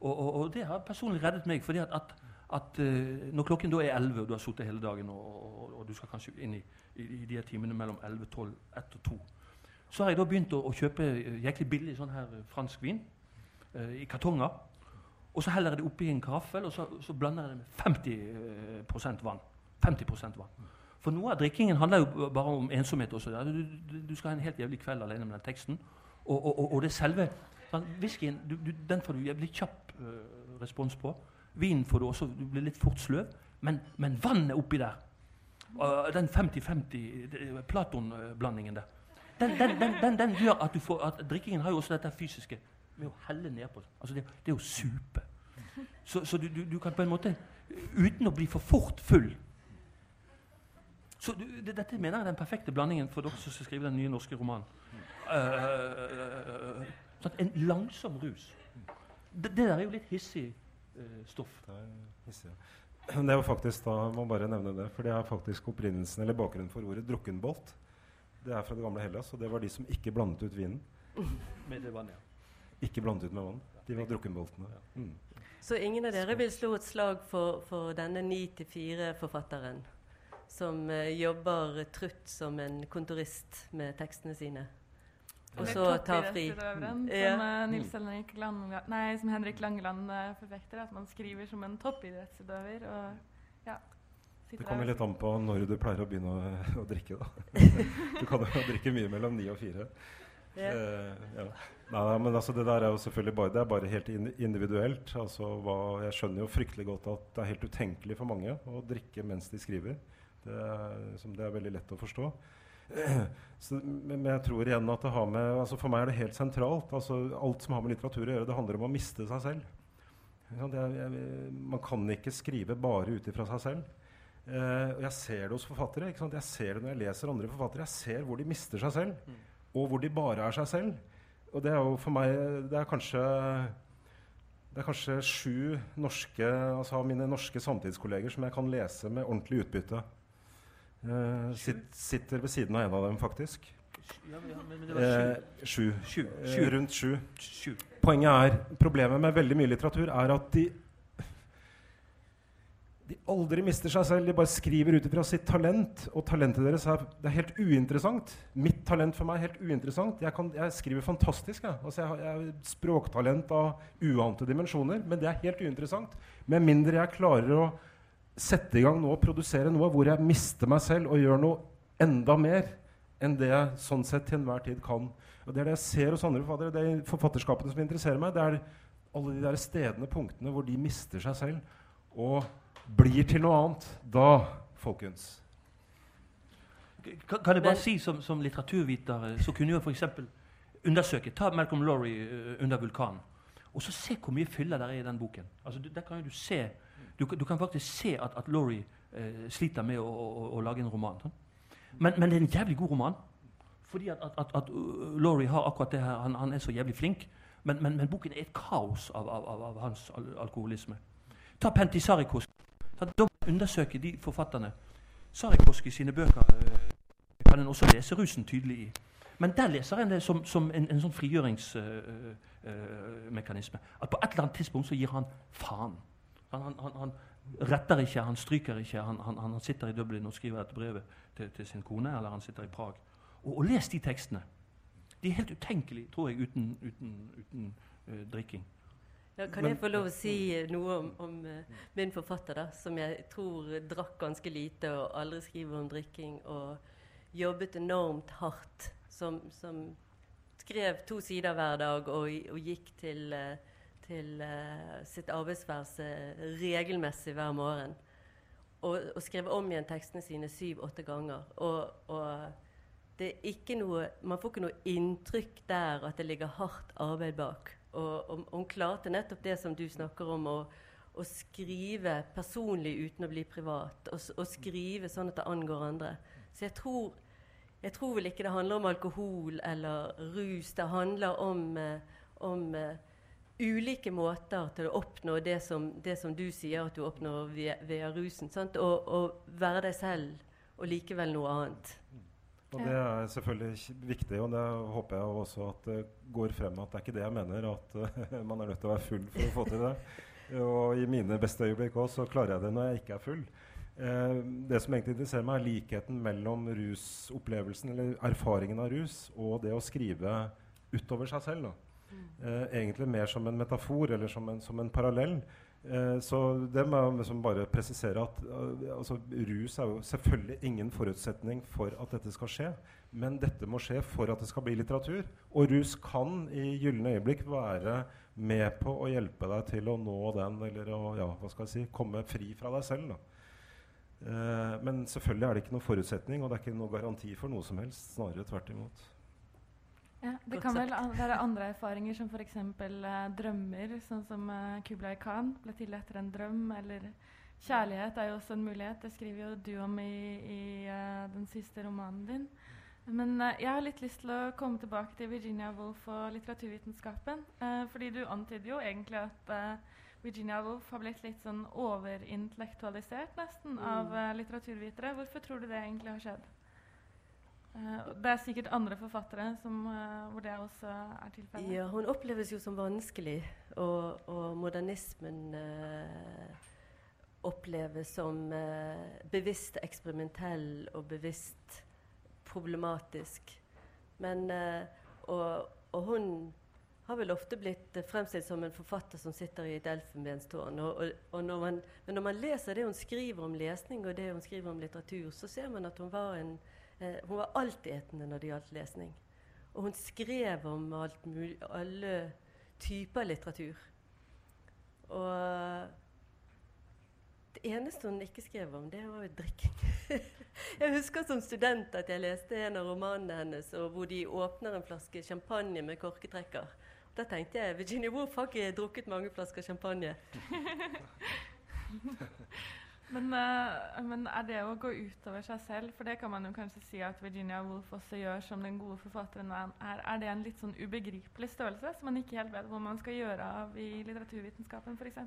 Og, det har personlig reddet meg. fordi at, at at uh, når klokken da er 11, og du har sittet hele dagen, og, og, og, du skal kanskje inn i, i, i de timene mellom 11, 12, 1 og 2, så har jeg da begynt å, å kjøpe uh, jæklig billig sånn her uh, fransk vin i kartonger. Og så heller jeg det oppi en karaffel, og så, så, blander jeg det med 50% vann. 50 vann. For noe av drikkingen handler jo bare om ensomhet. også. Du, du, du, skal ha en helt jævlig kveld alene med den teksten. Og, og, og det selve sånn, Whiskyen den får du jævlig kjapp respons på. Vinen får du også Du blir litt fort sløv. Men, men vannet oppi der, den 50-50 Platon-blandingen der, den, den, den, den, gjør at du får at Drikkingen har jo også dette fysiske med å helle nedpå. Altså det, det er jo supe. Så, så du, du, du, kan på en måte Uten å bli for fort full så du, det, Dette mener jeg er den perfekte blandingen for dere som skal skrive den nye norske romanen. Uh, sånn en langsom rus. Det, det der er jo litt hissig stoff. Det er jo faktisk da, må bare nevne det, for det er faktisk opprinnelsen eller bakgrunnen for ordet drukkenbolt. Det er fra det gamle Hellas, og det var de som ikke blandet ut vinen. Med det vann, ja. Ikke blandet ut med vann. De var drukkenboltene. Mm. Så ingen av dere vil slå et slag for, for denne 9-4-forfatteren som uh, jobber trutt som en kontorist med tekstene sine? Og så ta fri. Som, ja. Nils Henrik Langeland, nei, som Henrik Langeland uh, forfekter, at man skriver som en toppidrettsutøver. og ja, Det kommer litt an på når du pleier å begynne å, å drikke. da. du kan jo drikke mye mellom ni og fire. Ja. Uh, ja. Nei, men altså, det der er jo selvfølgelig bare, det er bare helt individuelt. Altså, hva, jeg skjønner jo fryktelig godt at det er helt utenkelig for mange å drikke mens de skriver. Det er, det er veldig lett å forstå. Så, men jeg tror igjen at det har med altså For meg er det helt sentralt. Altså, alt som har med litteratur å gjøre, det handler om å miste seg selv. Er, jeg, man kan ikke skrive bare ut ifra seg selv. Eh, og jeg ser det hos forfattere. Jeg ser det når jeg leser andre forfattere. Jeg ser hvor de mister seg selv, mm. og hvor de bare er seg selv. Og det er jo for meg Det er kanskje det er kanskje sju norske, altså mine norske samtidskolleger som jeg kan lese med ordentlig utbytte. Eh, sit, sitter ved siden av en av dem, faktisk. Ja, men, men. Eh, sju. Sju. Eh, Sju. rundt sju. Sju. Poenget er, Problemet med veldig mye litteratur er at de de aldri mister seg selv. De bare skriver ut ifra sitt talent. Og talentet deres er, det er helt uinteressant. Mitt talent for meg er helt uinteressant. Jeg, kan, jeg skriver fantastisk. Jeg. Altså, jeg, har, jeg har språktalent av uante dimensjoner, men det er helt uinteressant. Med mindre jeg klarer å sette i gang nå og produsere noe hvor jeg mister meg selv og gjør noe enda mer enn det jeg sånn sett til enhver tid kan. Og Det er det jeg ser hos andre forfattere. Det er forfatterskapene som interesserer meg. Det er alle de der stedene, punktene, hvor de mister seg selv og blir til noe annet. Da, folkens Kan, kan jeg bare si som, som litteraturviter eh, så kunne jeg f.eks. undersøke Ta Malcolm Laurie eh, under vulkanen. Og så se hvor mye fyller der er i den boken. Altså, der kan jo du se Du, du kan faktisk se at, at Laurie eh, sliter med å, å, å, lage en roman. Sånn. Men, men det er en jævlig god roman. Fordi at, at, at, uh, Laurie har akkurat det her. Han, han er så jævlig flink. Men, men, men boken er et kaos av, av, av, av hans al alkoholisme. Ta Penti Sarikos. Da undersøker de forfatterne. Sarikoski sine bøker eh, kan en også lese rusen tydelig i. Men der leser en det som, som en, en sånn frigjøringsmekanisme. at på et eller annet tidspunkt så gir han faen. Han, han, han, han retter ikke, han stryker ikke. Han, han, han sitter i Dublin og skriver et brev til, til sin kone, eller han sitter i Prag. Og, og les de tekstene. De er helt utenkelige, tror jeg, uten, uten, uten uh, drikking. Ja, kan Men- jeg få lov å si noe om, om uh, min forfatter, da, som jeg tror drakk ganske lite og aldri skriver om drikking, og jobbet enormt hardt, som, som skrev to sider hver dag og, og gikk til, eh, til uh, sitt arbeidsværelse regelmessig hver morgen. Og, og skrevet om igjen tekstene sine syv-åtte ganger. Og, og det er ikke noe, man får ikke noe inntrykk der at det ligger hardt arbeid bak. Og, og hun klarte nettopp det som du snakker om, å, skrive personlig uten å bli privat. Og skrive sånn at det angår andre. Så jeg tror, jeg tror vel ikke det handler om alkohol eller rus. Det handler om, eh, om eh, ulike måter til å oppnå det som, det som du sier at du oppnår via, via rusen. Og, og være deg selv og likevel noe annet. Og det er selvfølgelig viktig, og det håper jeg også at det går frem at det er ikke det jeg mener, at uh, man er nødt til å være full for å få til det. Og i mine beste øyeblikk også, så klarer jeg det når jeg ikke er full. Eh, det som egentlig interesserer meg, er likheten mellom rusopplevelsen, eller erfaringen av rus, og det å skrive utover seg selv. Da. Eh, egentlig mer som en metafor, eller som en, som en parallell. Eh, så det må jeg liksom bare presisere at eh, altså, rus er jo selvfølgelig ingen forutsetning for at dette skal skje. Men dette må skje for at det skal bli litteratur. Og rus kan i gylne øyeblikk være med på å hjelpe deg til å nå den, eller å ja, hva skal jeg si, komme fri fra deg selv. Eh, men selvfølgelig er det ikke noen forutsetning, og det er ikke noen garanti for noe som helst. Snarere tvert imot. Ja, det kan vel være andre erfaringer, som f.eks. Uh, drømmer, sånn som uh, Kublai Khan ble til etter en drøm. Eller kjærlighet er jo også en mulighet. Det skriver jo du om i, i eh, den siste romanen din. Men eh, jeg har litt lyst til å komme tilbake til Virginia Woolf og litteraturvitenskapen. eh, fordi du antyder jo egentlig at eh, Virginia Woolf har blitt litt sånn overintellektualisert nesten av Mm. eh, litteraturvitere. Hvorfor tror du det egentlig har skjedd? Eh, det er sikkert andre forfattere som, eh, hvor det også er tilfellet. Ja, hun oppleves jo som vanskelig, og, og modernismen eh, oppleves som eh, bevisst eksperimentell og bevisst problematisk. Men, eh, og, og hun har vel ofte blitt fremstilt som en forfatter som sitter i et elfenbenstårn. Men når man leser det hun skriver om lesning og det hun skriver om litteratur, så ser man at hun var en hun var altetende når det gjaldt lesning. Og hun skrev om alt mulig, alle typer litteratur. Og det eneste hun ikke skrev om, det var jo drikking. jeg husker som student at jeg leste en av romanene hennes hvor de åpner en flaske champagne med korketrekker. Da tenkte jeg Virginia Woolf har ikke drukket mange flasker champagne. Men, uh, men er det å gå utover seg selv, for det kan man jo kanskje si at Virginia Woolf også gjør som den gode forfatteren er, er det en litt sånn ubegripelig størrelse som man ikke helt vet hvor man skal gjøre av i litteraturvitenskapen f.eks.?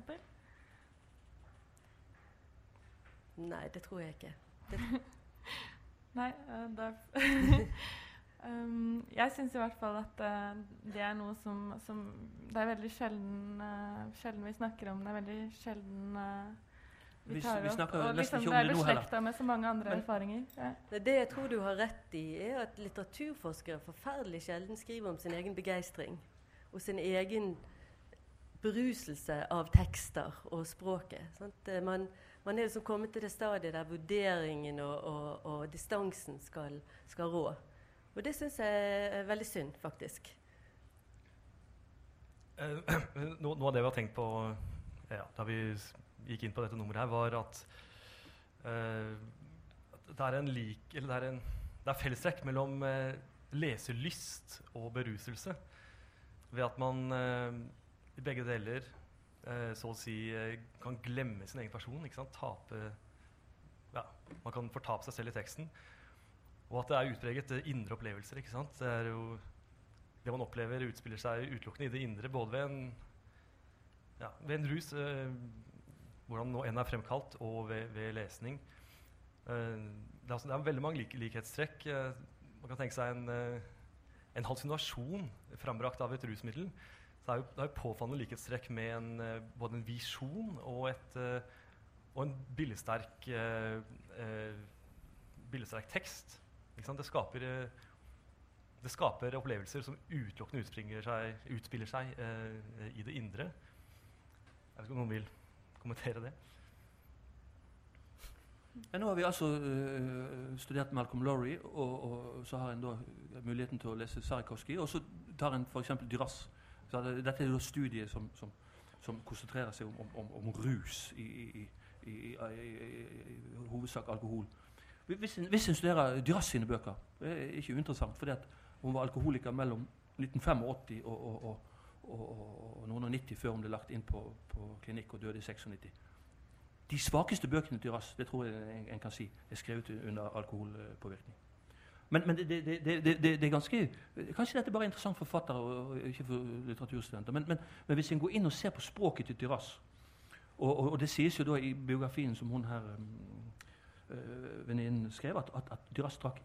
Nei, det tror jeg ikke. Nei, uh, da um, Jeg syns i hvert fall at uh, det er noe som, som, Det er veldig sjelden, uh, sjelden vi snakker om. Det er veldig sjelden vi tar vi, vi opp. Og liksom, det er heller. med så mange andre Men, erfaringer. Ja. Det jeg tror du har rett i, er at litteraturforskere forferdelig sjelden skriver om sin egen begeistring og sin egen beruselse av tekster og språket. Sant? Man, man er liksom kommet til det stadiet der vurderingen og, og, og distansen skal, skal, rå. Og det syns jeg er veldig synd, faktisk. Eh, noe, noe, av det vi har tenkt på ja, da vi gikk inn på dette nummeret, her, var at uh, det er en lik, eller det er, en, det er fellestrekk mellom uh, leselyst og beruselse. Ved at man eh, i begge deler så å si kan glemme sin egen person. ikke sant? Tape ja, Man kan fortape seg selv i teksten. Og at det er utpreget indre opplevelser. ikke sant? Det er jo det man opplever, utspiller seg utelukkende i det indre, både ved en, ja, ved en rus, eh, hvordan nå enn er fremkalt, og ved, ved lesning. Eh, det, er, altså, det, er, veldig mange lik likhetstrekk. Eh, man kan tenke seg en, en hallusinasjon frambrakt av et rusmiddel så det er jo påfallende likhetstrekk med en, både en visjon og, et, og en billedsterk, billedsterk tekst. Det skaper, det, skaper, opplevelser som utelukkende utspiller seg i det indre. Jeg vet ikke om noen vil kommentere det? Ja, nå har vi altså uh, studert Malcolm Laurie, og, og, så har en da muligheten til å lese Sarikoski. Og så tar en f.eks. Duras det, dette er jo studiet som, som, som, konsentrerer seg om, om, om rus, i, i, i, i, hovedsak alkohol. Hvis en, hvis en studerer Duras sine bøker, det er ikke uinteressant, fordi hun var alkoholiker mellom 1985 og, og, og, og, noen og 90 før hun ble lagt inn på, på klinikk og døde i 96. De svakeste bøkene til Rass det tror jeg en, en kan si, er skrevet under alkoholpåvirkning. Men, men det, det, det, det, er ganske Kanskje dette bare er interessant for forfattere og, ikke for litteraturstudenter. Men, men, men, hvis en går inn og ser på språket til Tyras og, og, og, det sies jo da i biografien som hun her øh, venninnen skrev, at, at, at Tyras drakk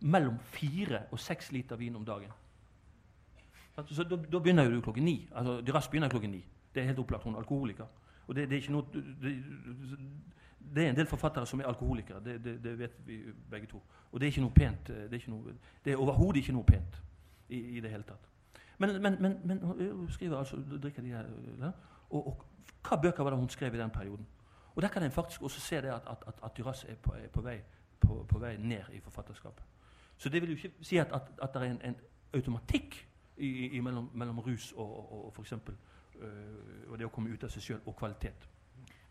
mellom fire og seks liter vin om dagen. Så Da, da begynner du klokken ni. Altså, Dyras begynner klokken ni. Det er helt opplagt. Hun er alkoholiker. Og det, det er ikke noe, det, det, er en del forfattere som er alkoholikere. Det, det, vet vi begge to. Og det er ikke noe pent. Eh, det er, noe, er overhodet ikke noe pent i, i, det hele tatt. Men, men, men, men hun skriver altså, drikker de her, og, og, hva bøker var det hun skrev i den perioden? Og Der kan en faktisk også se det at, at, at, at Duras er, på, er på, vei, på, på, vei, ned i forfatterskapet. Så det vil jo ikke si at, det er en, en automatikk i, i, mellom, mellom, rus og, og, og f.eks. Øh, og det å komme ut av seg sjøl, og kvalitet.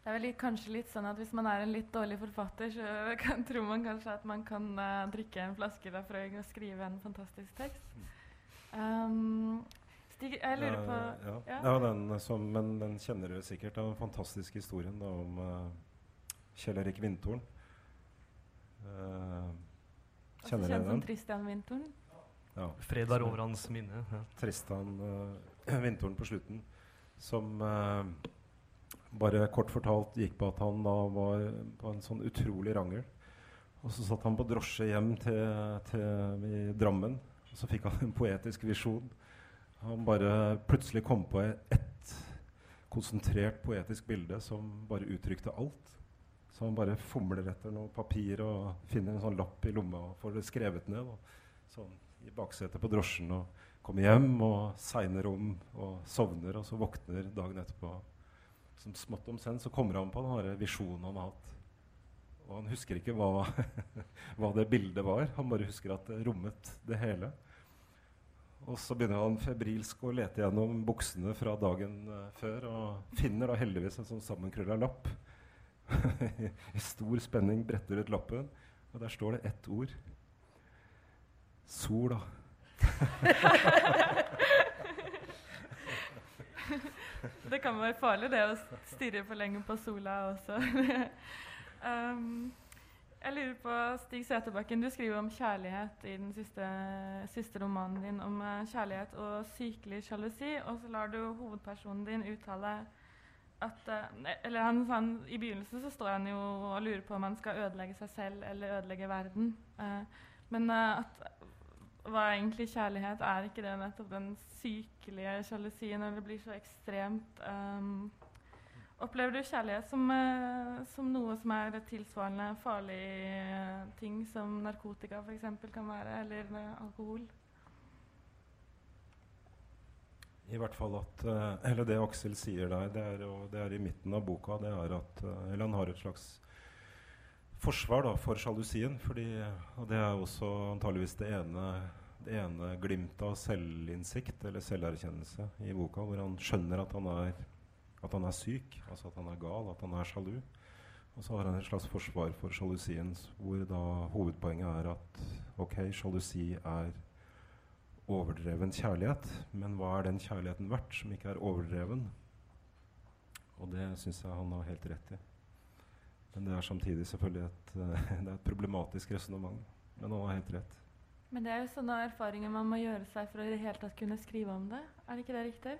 Det er vel kanskje litt sånn at Hvis man er en litt dårlig forfatter, så kan, tror man kanskje at man kan uh, drikke en flaske Lafroig og skrive en fantastisk tekst. Um, Stig, jeg lurer på Ja, ja. ja den som, men den kjenner du sikkert. Den fantastiske historien da, om uh, Kjell Erik Vindtorn. Uh, kjenner du den? Som Tristan Vindtorn? Ja. Fred er over hans minne. Ja. Tristan uh, Vindtorn på slutten, som uh, bare kort fortalt gikk på at han da var på en sånn utrolig rangel. Og så satt han på drosje hjem til, til i Drammen, og så fikk han en poetisk visjon. Han bare plutselig kom på ett konsentrert poetisk bilde som bare uttrykte alt. Så han bare fomler etter noe papir og finner en sånn lapp i lomma og får det skrevet ned. Og sånn i baksetet på drosjen og kommer hjem og segner om og sovner, og så våkner dagen etterpå som smått om senn så kommer han på den visjonen han har hatt. Og han husker ikke hva, hva, det bildet var. Han bare husker at det rommet det hele. Og så begynner han febrilsk å lete gjennom buksene fra dagen uh, før og finner da heldigvis en sånn sammenkrølla lapp. I stor spenning bretter ut lappen, og der står det ett ord. Sola. det kan være farlig, det å stirre for lenge på sola også. um, jeg lurer på, Stig Sæterbakken, du skriver om kjærlighet i den siste, siste romanen din. Om uh, kjærlighet og sykelig sjalusi. Og så lar du hovedpersonen din uttale at uh, Eller han, han, I begynnelsen så står han jo og lurer på om han skal ødelegge seg selv eller ødelegge verden. Uh, men at hva er egentlig kjærlighet? Er ikke det nettopp den sykelige sjalusien det blir så ekstremt um, Opplever du kjærlighet som, uh, som, noe som er tilsvarende farlig uh, ting som narkotika f.eks. kan være, eller uh, alkohol? I hvert fall at uh, Eller det Aksel sier der, det er, jo, det er i midten av boka, det er at Eller han har et slags forsvar da, for sjalusien. Fordi, og det er også antageligvis det ene, det ene glimtet av selvinnsikt eller selverkjennelse i boka, hvor han skjønner at han er at han er syk, altså at han er gal, at han er sjalu. Og så har han et slags forsvar for sjalusien, hvor da hovedpoenget er at ok, sjalusi er overdreven kjærlighet, men hva er den kjærligheten verdt som ikke er overdreven? Og det syns jeg han har helt rett i. Men det er samtidig selvfølgelig et, det er et problematisk resonnement. Men han har helt rett. Men det er jo sånne erfaringer man må gjøre seg for å i det hele tatt kunne skrive om det. Er det ikke det riktig?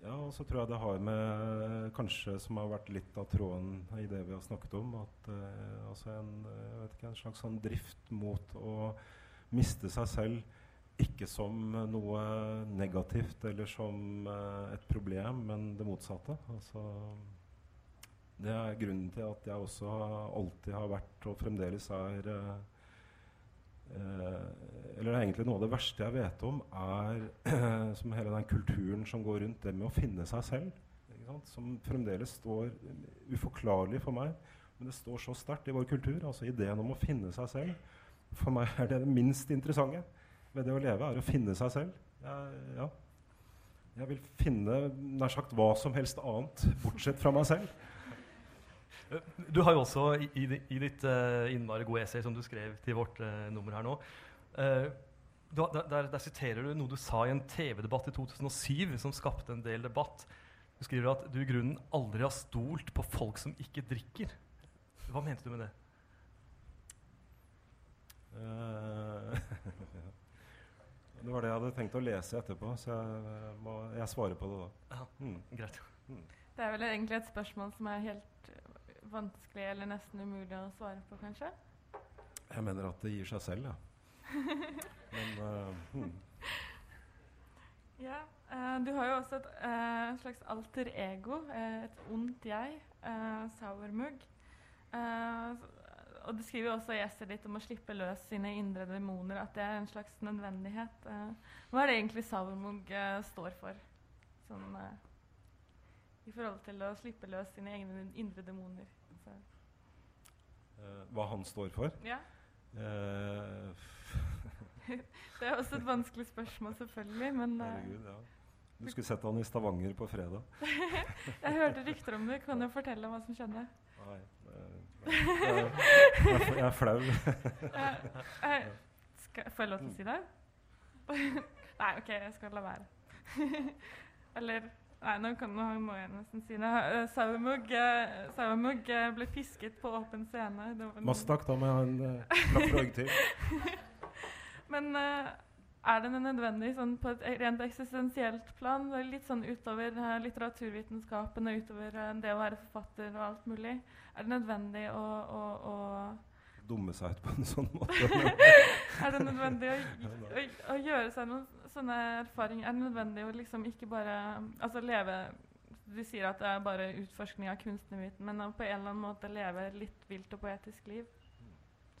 Ja, og så tror jeg det har med Kanskje som har vært litt av tråden i det vi har snakket om, at uh, altså en, ikke, en, slags sånn drift mot å miste seg selv. Ikke som noe negativt eller som uh, et problem, men det motsatte. Altså, det er grunnen til at jeg også alltid har vært, og fremdeles er uh, Eh, eller egentlig noe av det verste jeg vet om, er som hele den kulturen som går rundt det med å finne seg selv. Som fremdeles står uforklarlig for meg, men det står så sterkt i vår kultur. Altså ideen om å finne seg selv. For meg er det det minst interessante ved det å leve, er å finne seg selv. Jeg, ja. jeg vil finne nær sagt hva som helst annet bortsett fra meg selv. Du har jo også i, i ditt uh, innmari gode essay som du skrev til vårt uh, nummer her nå uh, du, der, der, siterer du noe du sa i en TV-debatt i 2007 som skapte en del debatt. Du skriver at du i grunnen aldri har stolt på folk som ikke drikker. Hva mente du med det? det var det jeg hadde tenkt å lese etterpå, så jeg, må, jeg svarer på det da. Ja, mm. greit. Mm. Det er vel egentlig et spørsmål som er helt vanskelig eller nesten umulig å svare på, kanskje? Jeg mener at det gir seg selv, ja. Men uh, hmm. Ja. Uh, du har jo også et uh, slags alter ego, et ondt jeg, Sauermugg. og du skriver også i esset ditt om å slippe løs sine indre demoner, at det er en slags nødvendighet. hva er det egentlig Sauermugg står for? Sånn, i forhold til å slippe løs sine egne indre demoner. Uh, hva han står for? Ja. Uh, det er også et vanskelig spørsmål, selvfølgelig. Men, uh, Herregud, ja. Du skulle sett han i Stavanger på fredag. jeg hørte rykter om det. Kan jo fortelle hva som skjedde? Nei, jeg, jeg, jeg er flau. får jeg lov til å si det? Nei, OK, jeg skal la være. Eller Nei, nå, kan, nå, må jeg nesten si det. Uh, Sauemugg uh, ble fisket på åpen scene. Masse takk, da må jeg ha en uh, til. Men uh, er det nødvendig sånn, på et rent eksistensielt plan, litt sånn utover uh, litteraturvitenskapen og utover det å være forfatter og alt mulig, er det nødvendig å, å, å Dumme seg ut på en sånn måte? er det nødvendig å, å, å gjøre seg noen sånne erfaringer er nødvendig å liksom ikke bare altså leve Du sier at det er bare utforskning av kunstnerviten, men å på en eller annen måte leve litt vilt og poetisk liv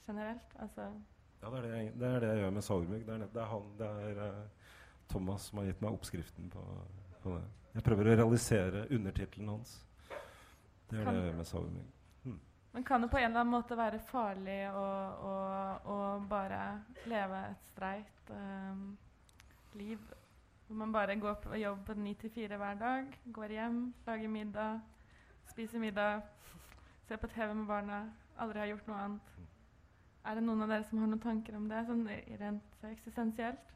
generelt. Altså. Ja, det er det, jeg, det er det, jeg gjør med Sauermugg. Det, det, er han, det er uh, Thomas som har gitt meg oppskriften på, på, det. Jeg prøver å realisere undertittelen hans. Det er kan, det jeg gjør med Sauermugg. Hmm. Men kan det på en eller annen måte være farlig å, å, å bare leve et streit um, liv hvor man bare går på jobb på ni til fire hver dag, går hjem, lager middag, spiser middag, ser på TV med barna, aldri har gjort noe annet. Er det noen av dere som har noen tanker om det, sånn rent eksistensielt?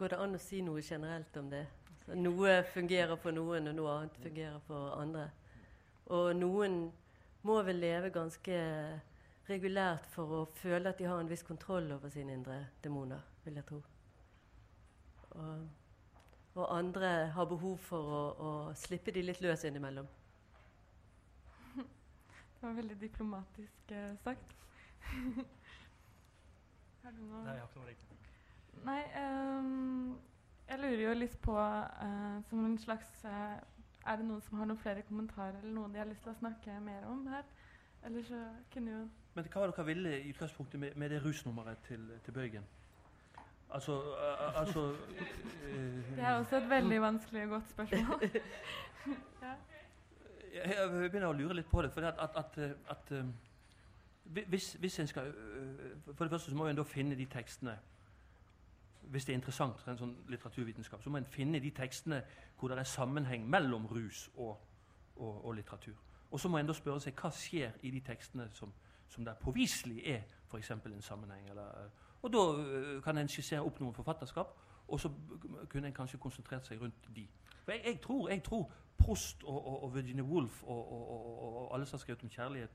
går det an å si noe generelt om det. Så noe fungerer for noen, og noe annet fungerer for andre. Og noen må vel leve ganske regulært for å føle at de har en viss kontroll over sine indre demoner, vil jeg tro. Og, og andre har behov for å, å slippe de litt løs innimellom. Det var veldig diplomatisk eh, sagt. Har du noe Nei, jeg har ikke noe riktig. Nei, um, jeg lurer jo litt på uh, som en slags uh, Er det noen som har noen flere kommentarer eller noen de har lyst til å snakke mer om her? Eller så kunne jo Men hva var dere ville i utgangspunktet med, med det rusnummeret til, til Bøygen? Altså, uh, altså uh, Det er også et veldig vanskelig og godt spørsmål. ja. jeg, begynner å lure litt på det. For at, at, at, hvis, hvis en skal For det første så må en da finne de tekstene Hvis det er interessant for en sånn litteraturvitenskap, så må en finne de tekstene hvor det er sammenheng mellom rus og, og, og litteratur. Og så må en da spørre seg hva skjer i de tekstene som, som det påviselig er f.eks. en sammenheng. Eller, og da uh, kan en skissere opp noen forfatterskap, og så kunne en kanskje konsentrert seg rundt de. For jeg, jeg, tror, jeg tror Prost og, og, og Virginia Woolf og, og, alle som har skrevet om kjærlighet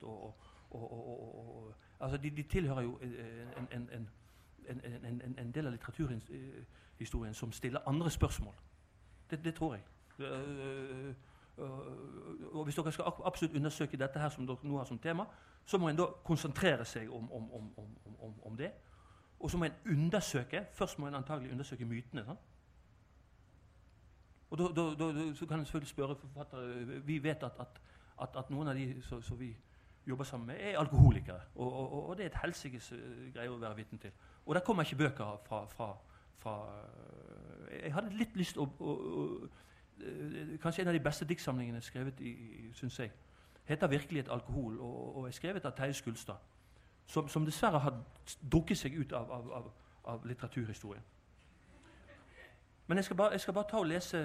altså de, de, tilhører jo en, en, en, en del av litteraturhistorien som stiller andre spørsmål. Det, det tror jeg. Og Hvis dere skal absolutt undersøke dette her som dere nå har som tema, så må en da konsentrere seg om, om, om, om det. Og så må en undersøke Først må en antagelig undersøke mytene. Sånn. Og da, da, da, så kan en selvfølgelig spørre forfattere Vi vet at, at, at, at noen av de som vi jobber sammen med, er alkoholikere. Og, og, og det er et helsikes uh, greie å være vitne til. Og der kommer ikke bøker fra, fra, fra uh, Jeg hadde litt lyst å, å, å Kanskje en av de beste diktsamlingene skrevet i, syns jeg, heter 'Virkelighet alkohol' og, og er skrevet av Terje Skulstad. Som, som, dessverre har drukket seg ut av, av, av, av litteraturhistorien. Men jeg skal, bare, jeg skal bare, ta og lese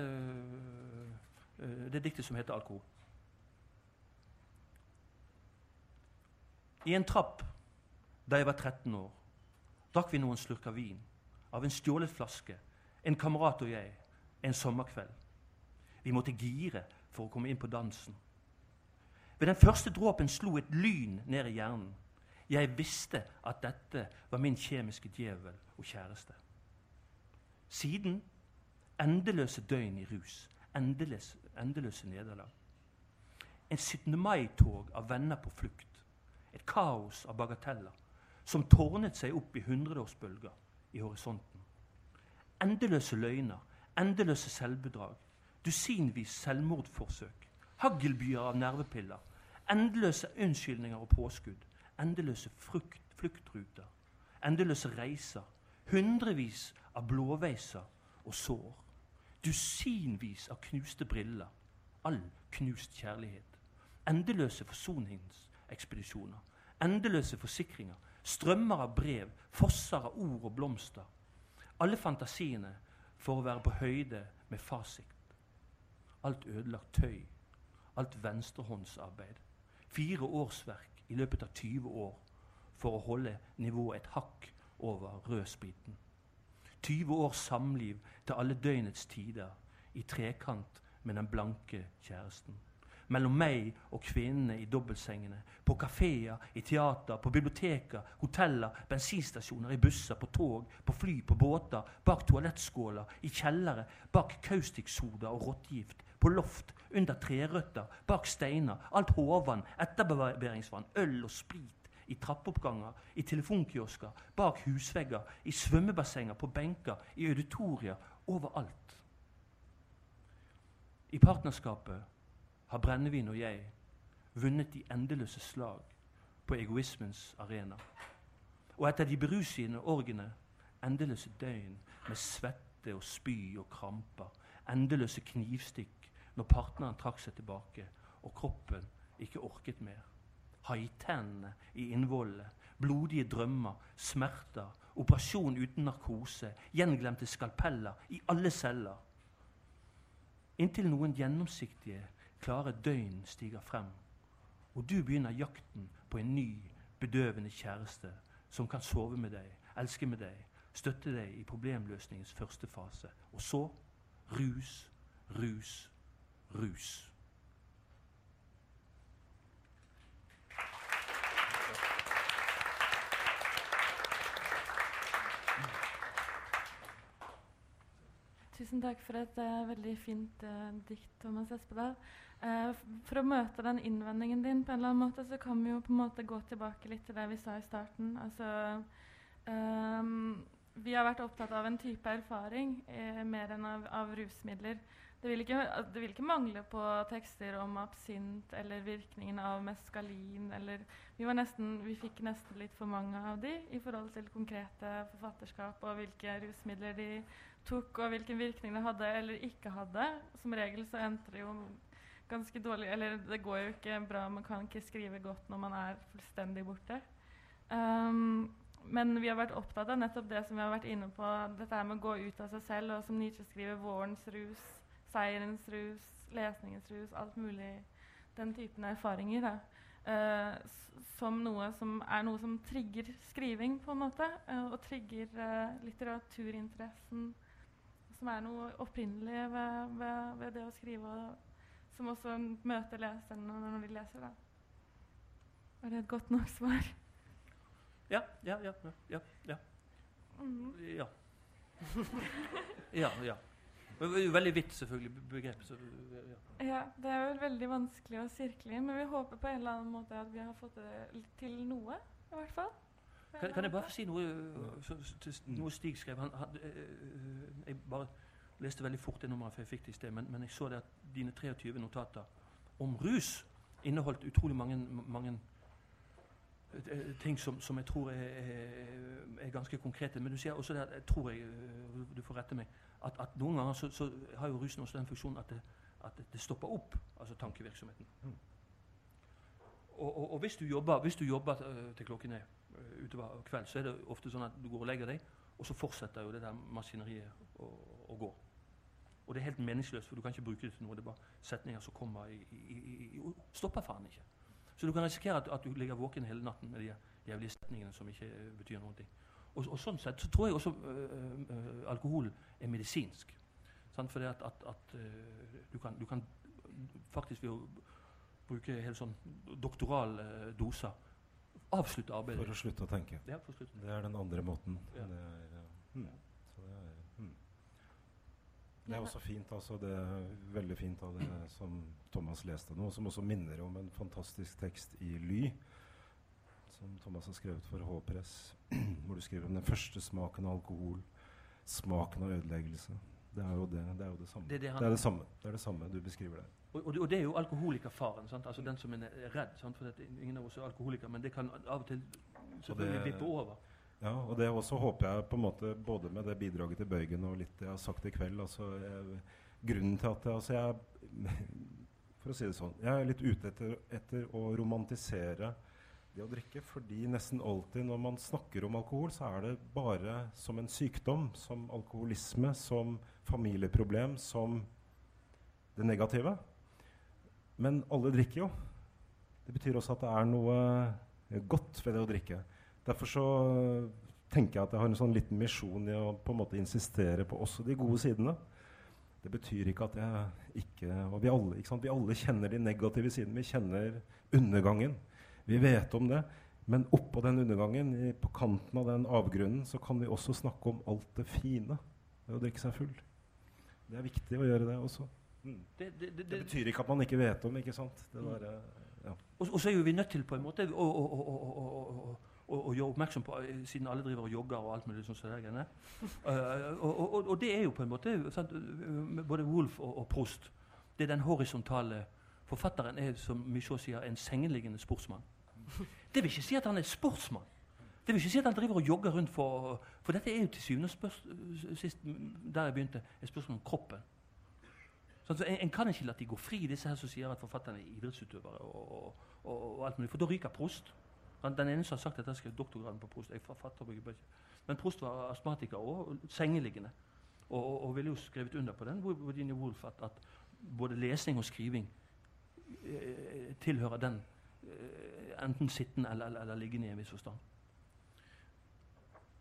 det diktet som heter 'Alkohol'. I en trapp da jeg var 13 år, drakk vi noen slurker vin av en stjålet flaske, en kamerat og jeg, en sommerkveld. Vi måtte gire for å komme inn på dansen. Ved den første dråpen slo et lyn ned i hjernen. Jeg visste at dette var min kjemiske djevel og kjæreste. Siden endeløse døgn i rus, endeløse, endeløse nederlag. En 17. mai-tog av venner på flukt. Et kaos av bagateller som tårnet seg opp i hundreårsbølger i horisonten. Endeløse løgner, endeløse selvbedrag, dusinvis selvmordforsøk, haglbyer av nervepiller, endeløse unnskyldninger og påskudd, endeløse frukt, fluktruter, endeløse reiser, hundrevis av blåveiser og sår, dusinvis av knuste briller, all knust kjærlighet, endeløse forsoningsekspedisjoner, endeløse forsikringer, strømmer av brev, fosser av ord og blomster. Alle fantasiene for å være på høyde med fasit. Alt ødelagt tøy, alt venstrehåndsarbeid. Fire årsverk i løpet av 20 år for å holde nivået et hakk over rødspriten. 20 års samliv til alle døgnets tider i trekant med den blanke kjæresten mellom meg og kvinnene i dobbeltsengene. På kafeer, i teater, på biblioteker, hoteller, bensinstasjoner, i busser, på tog, på fly, på båter, bak toalettskåler, i kjellere, bak kaustiksoda og rottegift, på loft, under trerøtter, bak steiner, alt hårvann, etterbarberingsvann, øl og sprit. I trappeoppganger, i telefonkiosker, bak husvegger, i svømmebassenger, på benker, i auditorier, overalt. I partnerskapet har brennevin og jeg vunnet de endeløse slag på egoismens arena. Og etter de berusende orgene endeløse døgn med svette og spy og kramper, endeløse knivstikk når partneren trakk seg tilbake og kroppen ikke orket mer. Haitennene i innvollet, blodige drømmer, smerter, operasjon uten narkose, gjenglemte skalpeller i alle celler. Inntil noen gjennomsiktige klare døgn stiger frem, og du begynner jakten på en ny, bedøvende kjæreste som kan sove med deg, elske med deg, støtte deg i problemløsningens første fase. Og så rus, rus, rus. Tusen takk for et uh, veldig fint uh, dikt, Thomas Espedal. Uh, for å møte den innvendingen din på en eller annen måte, så kan vi jo på en måte gå tilbake litt til det vi sa i starten. Altså, um, vi har vært opptatt av en type erfaring mer enn av, av rusmidler. Det vil, ikke, det vil, ikke, mangle på tekster om absint eller virkningen av meskalin. Eller vi, nesten, vi, fikk nesten litt for mange av de i forhold til konkrete forfatterskap og hvilke rusmidler de tok, og hvilken virkning det hadde eller ikke hadde. Som regel så endte det jo ganske dårlig Eller det går jo ikke bra, man kan ikke skrive godt når man er fullstendig borte. Um, men vi har vært opptatt av nettopp det som vi har vært inne på, dette med å gå ut av seg selv, og som Nietzsche skriver, vårens rus seierens rus, lesningens rus, alt mulig. Den typen erfaringer. Da. Uh, som noe som er noe som trigger skriving, på en måte. Uh, og trigger uh, litteraturinteressen. Som er noe opprinnelig ved, ved, ved, det å skrive. Og, som også møter leserne når de leser. Da. Er det et godt nok svar? Ja. Ja. Ja. Ja. Ja. Mm. ja. ja, ja. Veldig vidt, selvfølgelig, begrep. Så, ja. ja. Det er vel veldig vanskelig å sirkle inn, men vi håper på en eller annen måte at vi har fått det til noe. i hvert fall. Kan, kan, jeg bare si noe, så, noe Stig skrev? Han, han, øh, jeg bare leste veldig fort det nummeret, for jeg fikk det i sted, men, men, jeg så det at dine 23 notater om rus inneholdt utrolig mange, mange ting som, som, jeg tror er, er, ganske konkrete. Men du sier også det at jeg tror jeg, eh, du får rette meg, at, at noen ganger så, så, har jo rusen også den funksjonen at det, at det stopper opp altså tankevirksomheten. Mm. Og, og, og, hvis du jobber, hvis du jobber til klokken er utover kveld, så er det ofte sånn at du går og legger deg, og så fortsetter jo det der maskineriet å, å gå. Og det er helt meningsløst, for du kan ikke bruke det til noe. Det er bare setninger som kommer i, i, i, i Stopper faen ikke. Så du kan risikere at, at du ligger våken hele natten med de jævlige setningene som ikke uh, betyr noen ting. Og, og, sånn sett så tror jeg også uh, alkohol er medisinsk. Sant? Fordi at, at, at du kan, du, kan, faktisk ved å bruke helt sånn doktorale doser avslutte arbeidet. For å slutte å tenke. Ja, slutte. Det er den andre måten. Ja. Det er, ja. Hmm. Det er også fint. altså Det er veldig fint av det som Thomas leste nå, som også minner om en fantastisk tekst i Ly, som Thomas har skrevet for H-press, hvor du skriver om den første smaken av alkohol, smaken av ødeleggelse. Det er jo det, det, er jo det samme. Det er det, det, er det samme. det er det samme du beskriver der. Og, og, og, det er jo alkoholikerfaren. Sant? Altså den som er redd. Sant? For ingen av oss er alkoholiker, men det kan av og til selvfølgelig vippe over. Ja, og det også håper jeg på en måte både med det bidraget til Bøygen og litt det jeg har sagt i kveld altså jeg, Grunnen til at altså jeg For å si det sånn Jeg er litt ute etter, etter, å romantisere det å drikke. Fordi nesten alltid når man snakker om alkohol, så er det bare som en sykdom. Som alkoholisme, som familieproblem, som det negative. Men alle drikker jo. Det betyr også at det er noe godt ved det å drikke. Derfor så tenker jeg at jeg har en sånn liten misjon i å på en måte insistere på også de gode sidene. Det betyr ikke at jeg ikke Og vi alle, ikke vi alle kjenner de negative sidene. Vi kjenner undergangen. Vi vet om det. Men oppå den undergangen, i, på kanten av den avgrunnen, så kan vi også snakke om alt det fine ved å drikke seg full. Det er viktig å gjøre det også. Mm. Det, det, det, det, betyr ikke at man ikke vet om, ikke sant? Der, ja. og, og, så er jo vi nødt til på en måte å, å, å, og, og gjøre oppmerksom på, eh, siden alle driver og jogger og alt mulig sånt. Så uh, og, og, og, det er jo på en måte sant, både Wolf og, og, Prost. Det er den horisontale Forfatteren er, som Michaud sier, en sengeliggende sportsmann. Det vil ikke si at han er sportsmann. Det vil ikke si at han driver og jogger rundt for For dette er jo til syvende og sist, der jeg begynte, et spørsmål om kroppen. Så en, en, kan ikke la de gå fri, disse her som sier at forfatterne er idrettsutøvere. Og, og, og alt mulig, For da ryker Prost. Den eneste som har sagt at jeg skrev doktorgraden på Prost. Jeg fatter ikke. Men Prost var astmatiker og sengeliggende. Og, og, og, ville jo skrevet under på den, Virginia Woolf, at, at både lesing og skriving eh, tilhører den eh, enten sittende eller, eller, eller liggende i en viss forstand.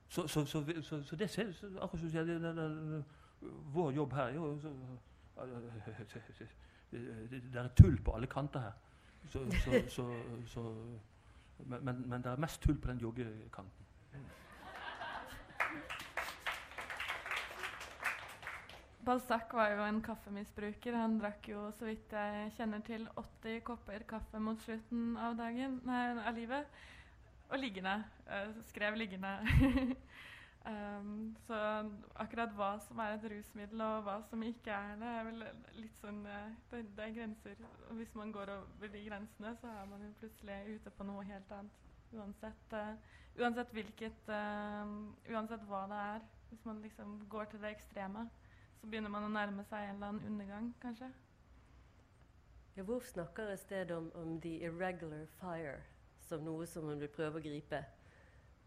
Så, så, så, så, det ser akkurat som det, det, Vår jobb her er jo det, er tull på alle kanter her. Så, men, men, det er mest tull på den joggekanten. Balzac var jo en kaffemisbruker. Han drakk jo, så vidt jeg kjenner til, 80 kopper kaffe mot slutten av dagen, nei, av livet. Og liggende. Uh, skrev liggende. um, så akkurat hva som er et rusmiddel, og hva som ikke er det, er vel litt sånn uh, det, det, er grenser. Og hvis man går over de grensene, så er man jo plutselig ute på noe helt annet. Uansett, uh, uansett hvilket Uansett hva det er. Hvis man liksom går til det ekstreme, så begynner man å nærme seg en eller annen undergang, kanskje. Ja, Wolf snakker et sted om, om the irregular fire som noe som man vil prøve å gripe,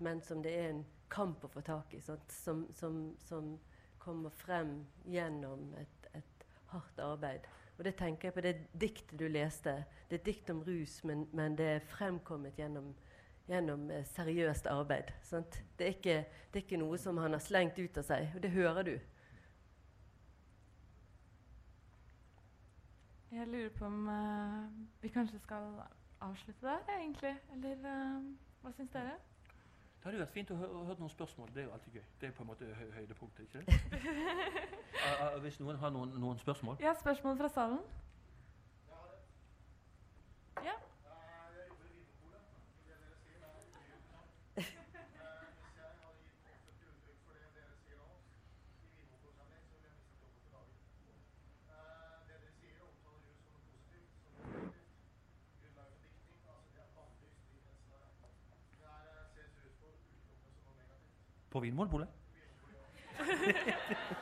men som det er en kamp å få tak i. Som, som, som, kommer frem gjennom et, et, hardt arbeid. Og det tenker jeg på det diktet du leste. Det er et dikt om rus, men, men det er fremkommet gjennom, gjennom eh, seriøst arbeid. Det er, ikke, det, er ikke, noe som han har slengt ut av seg, og det hører du. Jeg lurer på om uh, vi kanskje skal avslutte der, egentlig. Eller uh, hva syns dere? Det hadde vært fint å høre noen spørsmål. Det er jo alltid gøy. Det er på en måte hø høydepunktet, ikke det? uh, hvis noen har noen, noen, spørsmål? Ja, spørsmål fra salen? Ja. Povin Mólpula.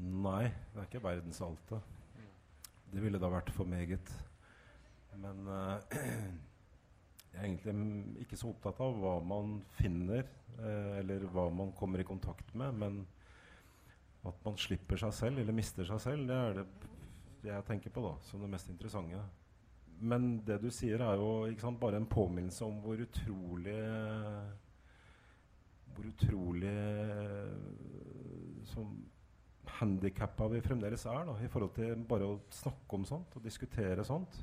På er ikke verdens alte. Det ville da vært for meget. Men uh, jeg er egentlig ikke så opptatt av hva man finner, uh, eller hva man kommer i kontakt med. Men at man slipper seg selv, eller mister seg selv, det er det jeg tenker på da, som det mest interessante. Men det du sier, er jo sant, bare en påminnelse om hvor utrolig Hvor utrolig som handikappa vi fremdeles er da, i forhold til bare å snakke om sånt og diskutere sånt.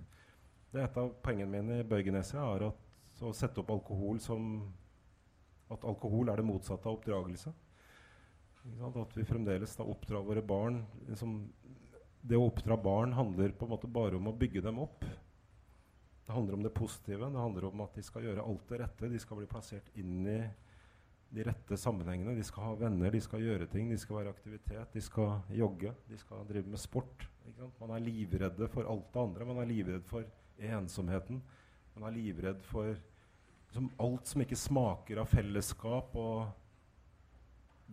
Det er Et av poengene mine i Bøygenesia er at, å sette opp alkohol som at alkohol er det motsatte av oppdragelse. At vi fremdeles da oppdrar våre barn liksom, Det å oppdra barn handler på en måte bare om å bygge dem opp. Det handler om det positive. Det handler om at de skal gjøre alt det rette. De skal bli plassert inn i de rette sammenhengene. De skal ha venner, de skal gjøre ting, de skal være aktivitet, de skal jogge, de skal drive med sport. Man er livredde for alt det andre. Man er livredd for ensomheten. Man er livredd for liksom, alt som ikke smaker av fellesskap og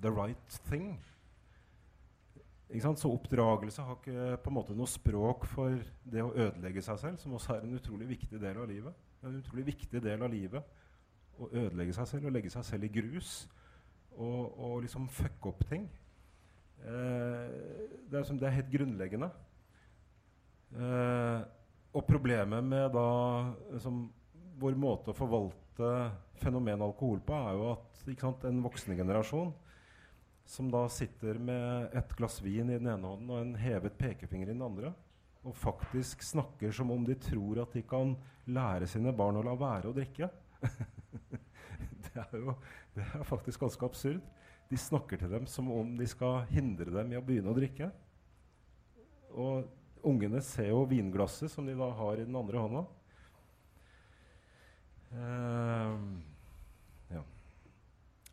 the right thing. Så oppdragelse har ikke på en måte noe språk for det å ødelegge seg selv, som også er en utrolig viktig del av livet. En utrolig viktig del av livet å ødelegge seg selv og legge seg selv i grus og, og liksom fucke opp ting. Eh, det, er som, det, er helt grunnleggende. Eh, og problemet med da liksom, vår måte å forvalte fenomenet alkohol på, er jo at sant, en voksne generasjon som da sitter med et glass vin i den ene hånden og en hevet pekefinger i den andre, og faktisk snakker som om de tror at de kan lære sine barn å la være å drikke det er jo det er faktisk ganske absurd. De snakker til dem som om de skal hindre dem i å begynne å drikke. Og ungene ser jo vinglasset som de da har i den andre hånda. Uh, ja.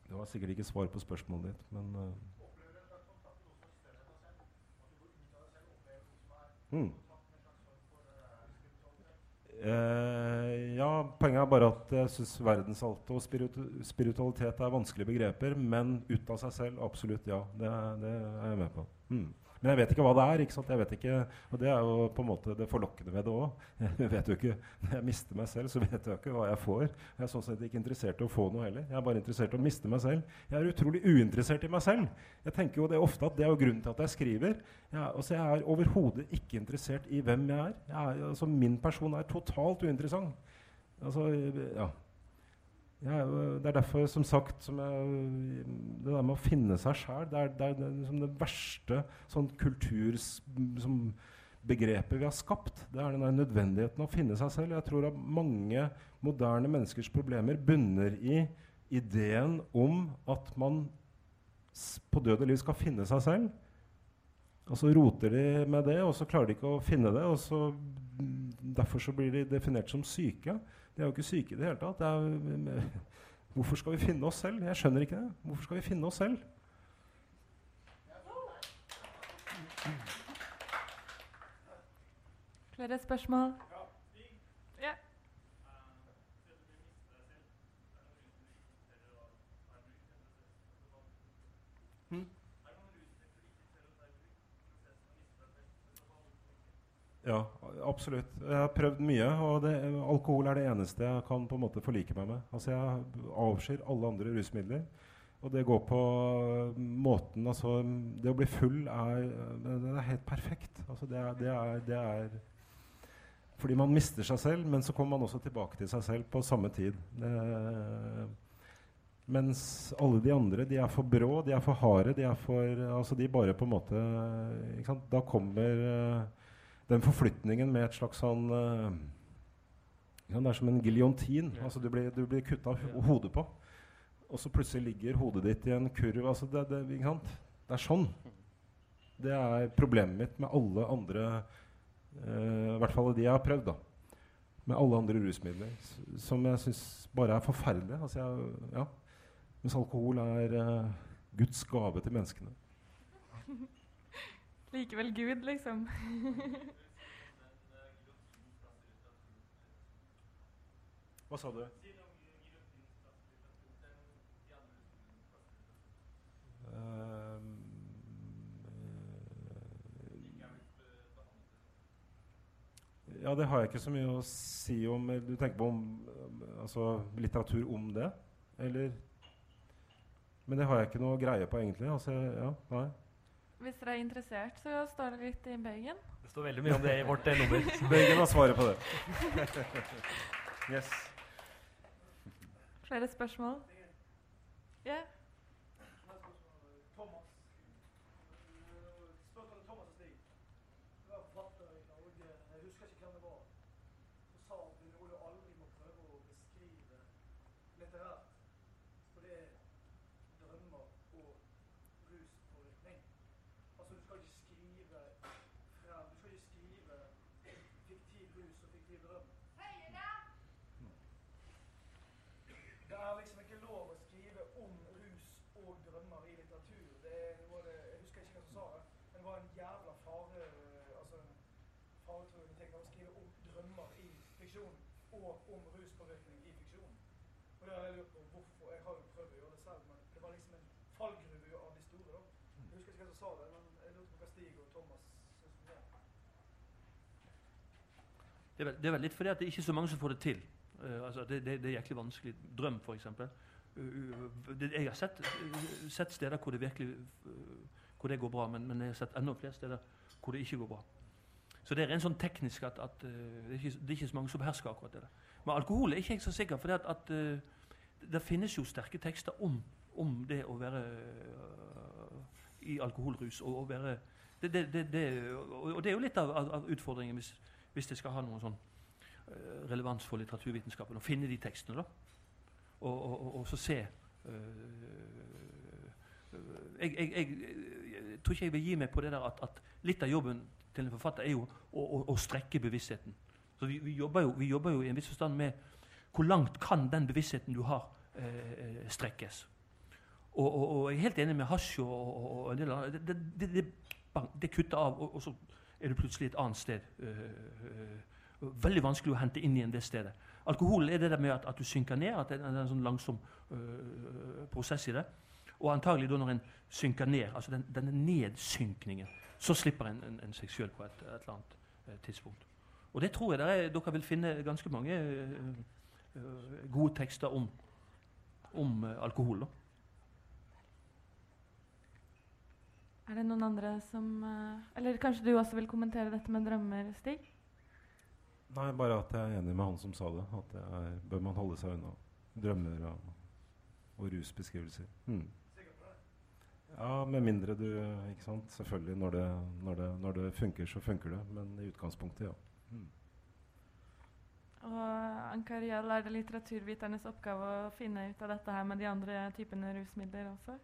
Det var sikkert ikke svar på spørsmålet ditt, men uh. mm. Uh, ja, poenget er bare at jeg syns verdensalt og spiritu spiritualitet er vanskelige begreper. Men ut av seg selv, absolutt ja. Det, det er jeg med på. Mm. Men jeg vet ikke hva det er. ikke sant? Jeg vet ikke, og Det er jo på en måte det forlokkende ved det òg. Jeg vet jo ikke, Når jeg mister meg selv, så vet jeg ikke hva jeg får. Jeg er sånn sett ikke interessert i å få noe heller. Jeg er bare interessert i å miste meg selv. Jeg er utrolig uinteressert i meg selv. Jeg tenker jo det ofte at det er jo grunnen til at jeg skriver. Jeg, altså jeg er overhodet ikke interessert i hvem jeg er. Jeg er altså min person er totalt uinteressant. Altså, ja. Ja, det er derfor, som sagt, som jeg, det der med å finne seg sjæl det, det, er, liksom det verste sånn kulturbegrepet vi har skapt. Det er den der nødvendigheten å finne seg selv. Jeg tror at mange moderne menneskers problemer bunner i ideen om at man på død og liv skal finne seg selv. Og så roter de med det, og så klarer de ikke å finne det. og så, Derfor så blir de definert som syke. De er jo ikke syke i det hele tatt. Er, hvorfor skal vi finne oss selv? Jeg skjønner ikke det. Hvorfor skal vi finne oss selv? Flere spørsmål? Ja. Hmm? Ja, absolutt. Jeg har prøvd mye, og det, alkohol er det eneste jeg kan på en måte forlike meg med. Altså Jeg avskyr alle andre rusmidler. Og det går på måten altså, Det å bli full er, det er helt perfekt. Altså det er, det, er, det er, Fordi man mister seg selv, men så kommer man også tilbake til seg selv på samme tid. mens alle de andre de er for brå, de er for harde. De er for, altså de bare på en måte Da kommer den forflytningen med et slags sånn uh, Det er som en giljotin. Altså du blir, du blir kutta hodet på. Og så plutselig ligger hodet ditt i en kurv. Altså det, det, det, er sånn. Det er problemet mitt med alle andre uh, I hvert fall de jeg har prøvd. da Med alle andre rusmidler. Som jeg syns bare er forferdelige. Altså jeg, ja. Mens alkohol er uh, Guds gave til menneskene. Likevel Gud, liksom. Hva sa du? Ehm, ja, det har jeg ikke så mye å si om. Du tenker på om, altså, litteratur om det? Eller Men det har jeg ikke noe greie på, egentlig. Altså, ja, nei. Hvis dere er interessert, så står det litt i bøygen. Det står veldig mye om det i vårt nummer. Bøygen har svaret på det. yes. Flere spørsmål? Ja? Fiksjon og om ruspåvirkning i fiksjon. Og det har jeg lurt på hvorfor. Jeg har jo prøvd å gjøre det selv, men det var liksom en fallgruve av de store. da. Jeg husker ikke hvem som sa det, men jeg lurte på hva Stig og Thomas syns om det. Det er, vel, det er vel litt fordi at det er ikke så mange som får det til. Uh, altså det, det, det er jæklig vanskelig. Drøm, f.eks. Uh, jeg har sett, uh, sett steder hvor det virkelig uh, hvor det går bra, men, men, jeg har sett enda flere steder hvor det ikke går bra. Så det er en sånn teknisk at, at det, er ikke, det, er ikke, så mange som behersker akkurat det. Men alkohol er ikke jeg så sikker for at, at det finnes jo sterke tekster om, om det å være i alkoholrus. og og være det, det, og det er jo litt av, av utfordringen hvis, hvis det skal ha noen sånn relevans for litteraturvitenskapen, å finne de tekstene. da og, og, og så se uh, jeg, jeg, jeg, jeg, tror ikke jeg vil gi meg på det der at, at litt av jobben til en forfatter er jo å, å, å strekke bevisstheten. Så vi, vi, jobber jo, vi, jobber jo, i en viss forstand med hvor langt kan den bevisstheten du har, eh, strekkes. Og, og, og, jeg er helt enig med hasj og, en del andre. det. Det, det, det, det kutter av, og, så er du plutselig et annet sted. Uh, uh, veldig vanskelig å hente inn igjen det stedet. Alkohol er det der med at, at du synker ned, at det er en sånn langsom øh, prosess i det. Og antagelig da når en synker ned, altså den, denne nedsynkningen, så slipper en, en, en seg sjøl på et, et, eller annet eh, tidspunkt. Og det tror jeg er, dere vil finne ganske mange øh, øh, gode tekster om, om alkohol. da. Er det noen andre som Eller kanskje du også vil kommentere dette med drømmer, Stig? Nei, bare at jeg er enig med han som sa det. At det er, bør man holde seg unna drømmer og, og rusbeskrivelser. Mm. Ja, med mindre du ikke sant? Selvfølgelig, når det, når, det, når det, funker, så funker det. Men i utgangspunktet, ja. Mm. Og Ankarial, er det litteraturviternes oppgave å finne ut av dette her med de andre typene rusmidler også?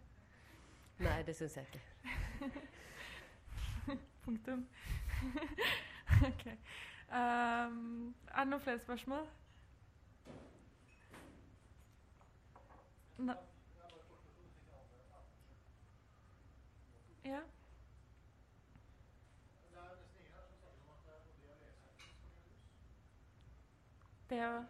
Nei, det syns jeg ikke. Punktum. ok. Um, er det noen flere spørsmål? Ne ja. Det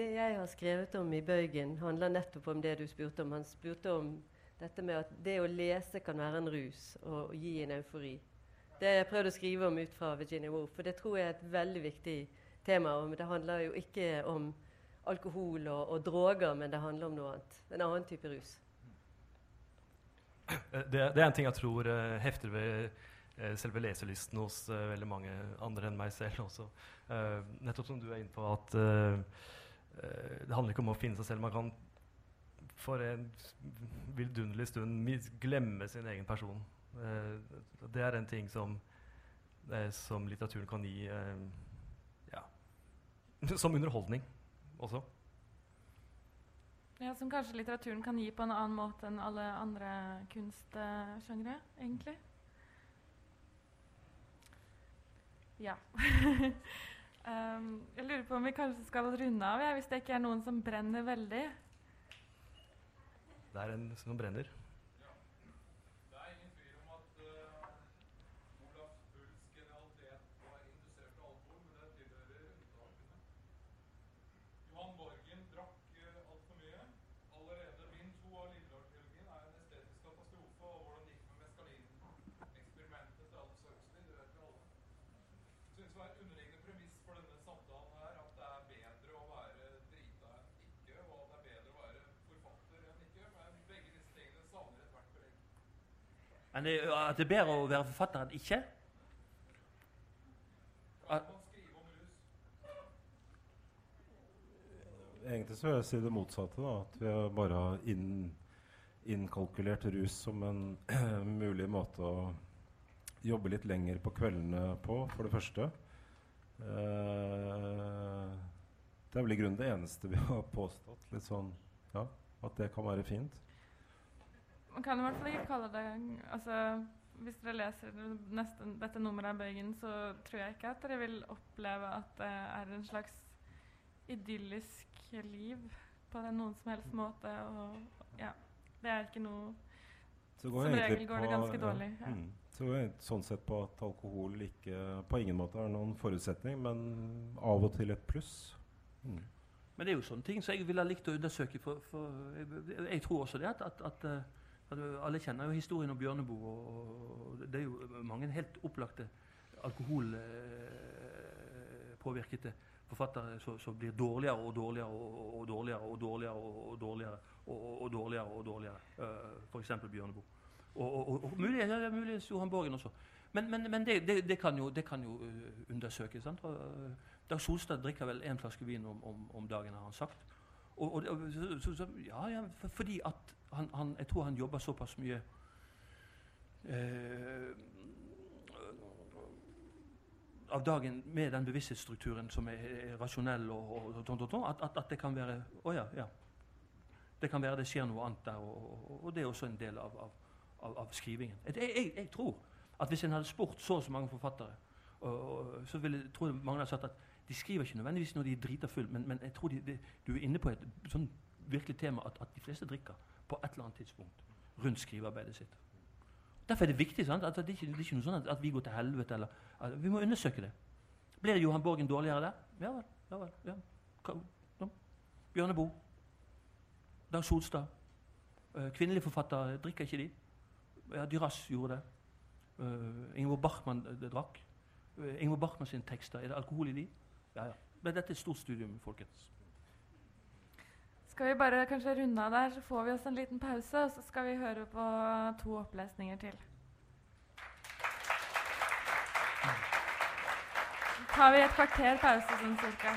Det jeg har skrevet om i Bøygen, handler nettopp om det du spurte om. Han spurte om dette med at det å lese kan være en rus og, gi en eufori. Det har jeg prøvd å skrive om ut fra Virginia Woolf, for det tror jeg er et veldig viktig tema. Men det handler jo ikke om alkohol og, og droger, men det handler om noe annet. En annen type rus. Det, det er en ting jeg tror uh, hefter ved uh, selve leselysten hos uh, veldig mange andre enn meg selv også. nettopp som du er inne på at Eh, det handler ikke om å finne seg selv. Man kan for en vidunderlig stund glemme sin egen person. Eh, det er en ting som, eh, som litteraturen kan gi ja, som underholdning også. Ja, Som kanskje litteraturen kan gi på en annen måte enn alle andre kunstsjangre, egentlig. Ja. Um, jeg lurer på om vi kanskje skal runde av, ja, hvis det ikke er noen som brenner veldig. Det er en som brenner. Men det, at det er bedre å være forfatter enn ikke? At, Egentlig så vil jeg si det motsatte. da, At vi bare har inn, innkalkulert rus som en mulig måte å jobbe litt lenger på kveldene på, for det første. Eh, det er vel i grunnen det eneste vi har påstått. litt sånn, ja, At det kan være fint. Man kan i hvert fall ikke kalle det altså, Hvis dere leser neste, dette nummeret av Bøygen, så tror jeg ikke at dere vil oppleve at det er en slags idyllisk liv på den noen som helst måte. Og ja, det er ikke noe Så det går Som regel går det ganske ja, dårlig, ja. Mm. Så det går sånn sett på at alkohol ikke på ingen måte er noen forutsetning, men av og til et pluss. Mm. Men det er jo sånne ting som jeg ville likt å undersøke. For, for jeg, jeg tror også det at, at, at, eh, at Alle kjenner jo historien om Bjørneboe. Og, det er jo mange helt opplagte alkoholpåvirkede forfattere som, blir dårligere og dårligere og, dårligere og dårligere og, dårligere og, dårligere og dårligere. Uh, F.eks. Bjørneboe. Og, muligens Johan Borgen også. Men, det, kan jo, uh, undersøkes. Dag Solstad drikker vel én flaske vin om dagen, har han sagt. Og, og, og så, så, ja, ja, for, fordi at han, han, jeg tror han jobber såpass mye eh, av dagen med den bevissthetsstrukturen som er, er rasjonell, og, og, at, at, at det kan være Å ja, ja. Det kan være det skjer noe annet der, og, det er også en del av, av, av, av skrivingen. Jeg, jeg, jeg tror at hvis en hadde spurt så og så mange forfattere, så ville jeg mange hadde sagt at de skriver ikke nødvendigvis når de er drita full, men, men jeg tror de, de, du er inne på et sånn virkelig tema at, at, de fleste drikker på et eller annet tidspunkt rundt skrivearbeidet sitt. Derfor er det viktig. sant? At det, er ikke, det er ikke noe sånn at, at vi går til helvete. eller at, Vi må undersøke det. Blir Johan Borgen dårligere der? Ja vel. ja vel, ja. ja. Bjørne Boe. Dag Solstad. Uh, kvinnelige forfattere drikker ikke de. Ja, Dyras gjorde det. Uh, Ingeborg Bachmann uh, drakk. Uh, Ingeborg Bachmann sine tekster, er det alkohol i de? Ja, ja. Men dette er et stort studium, folkens. Skal vi bare kanskje runde av der, så får vi oss en liten pause, og så skal vi høre på to opplesninger til. tar vi et kvarter pause sånn cirka.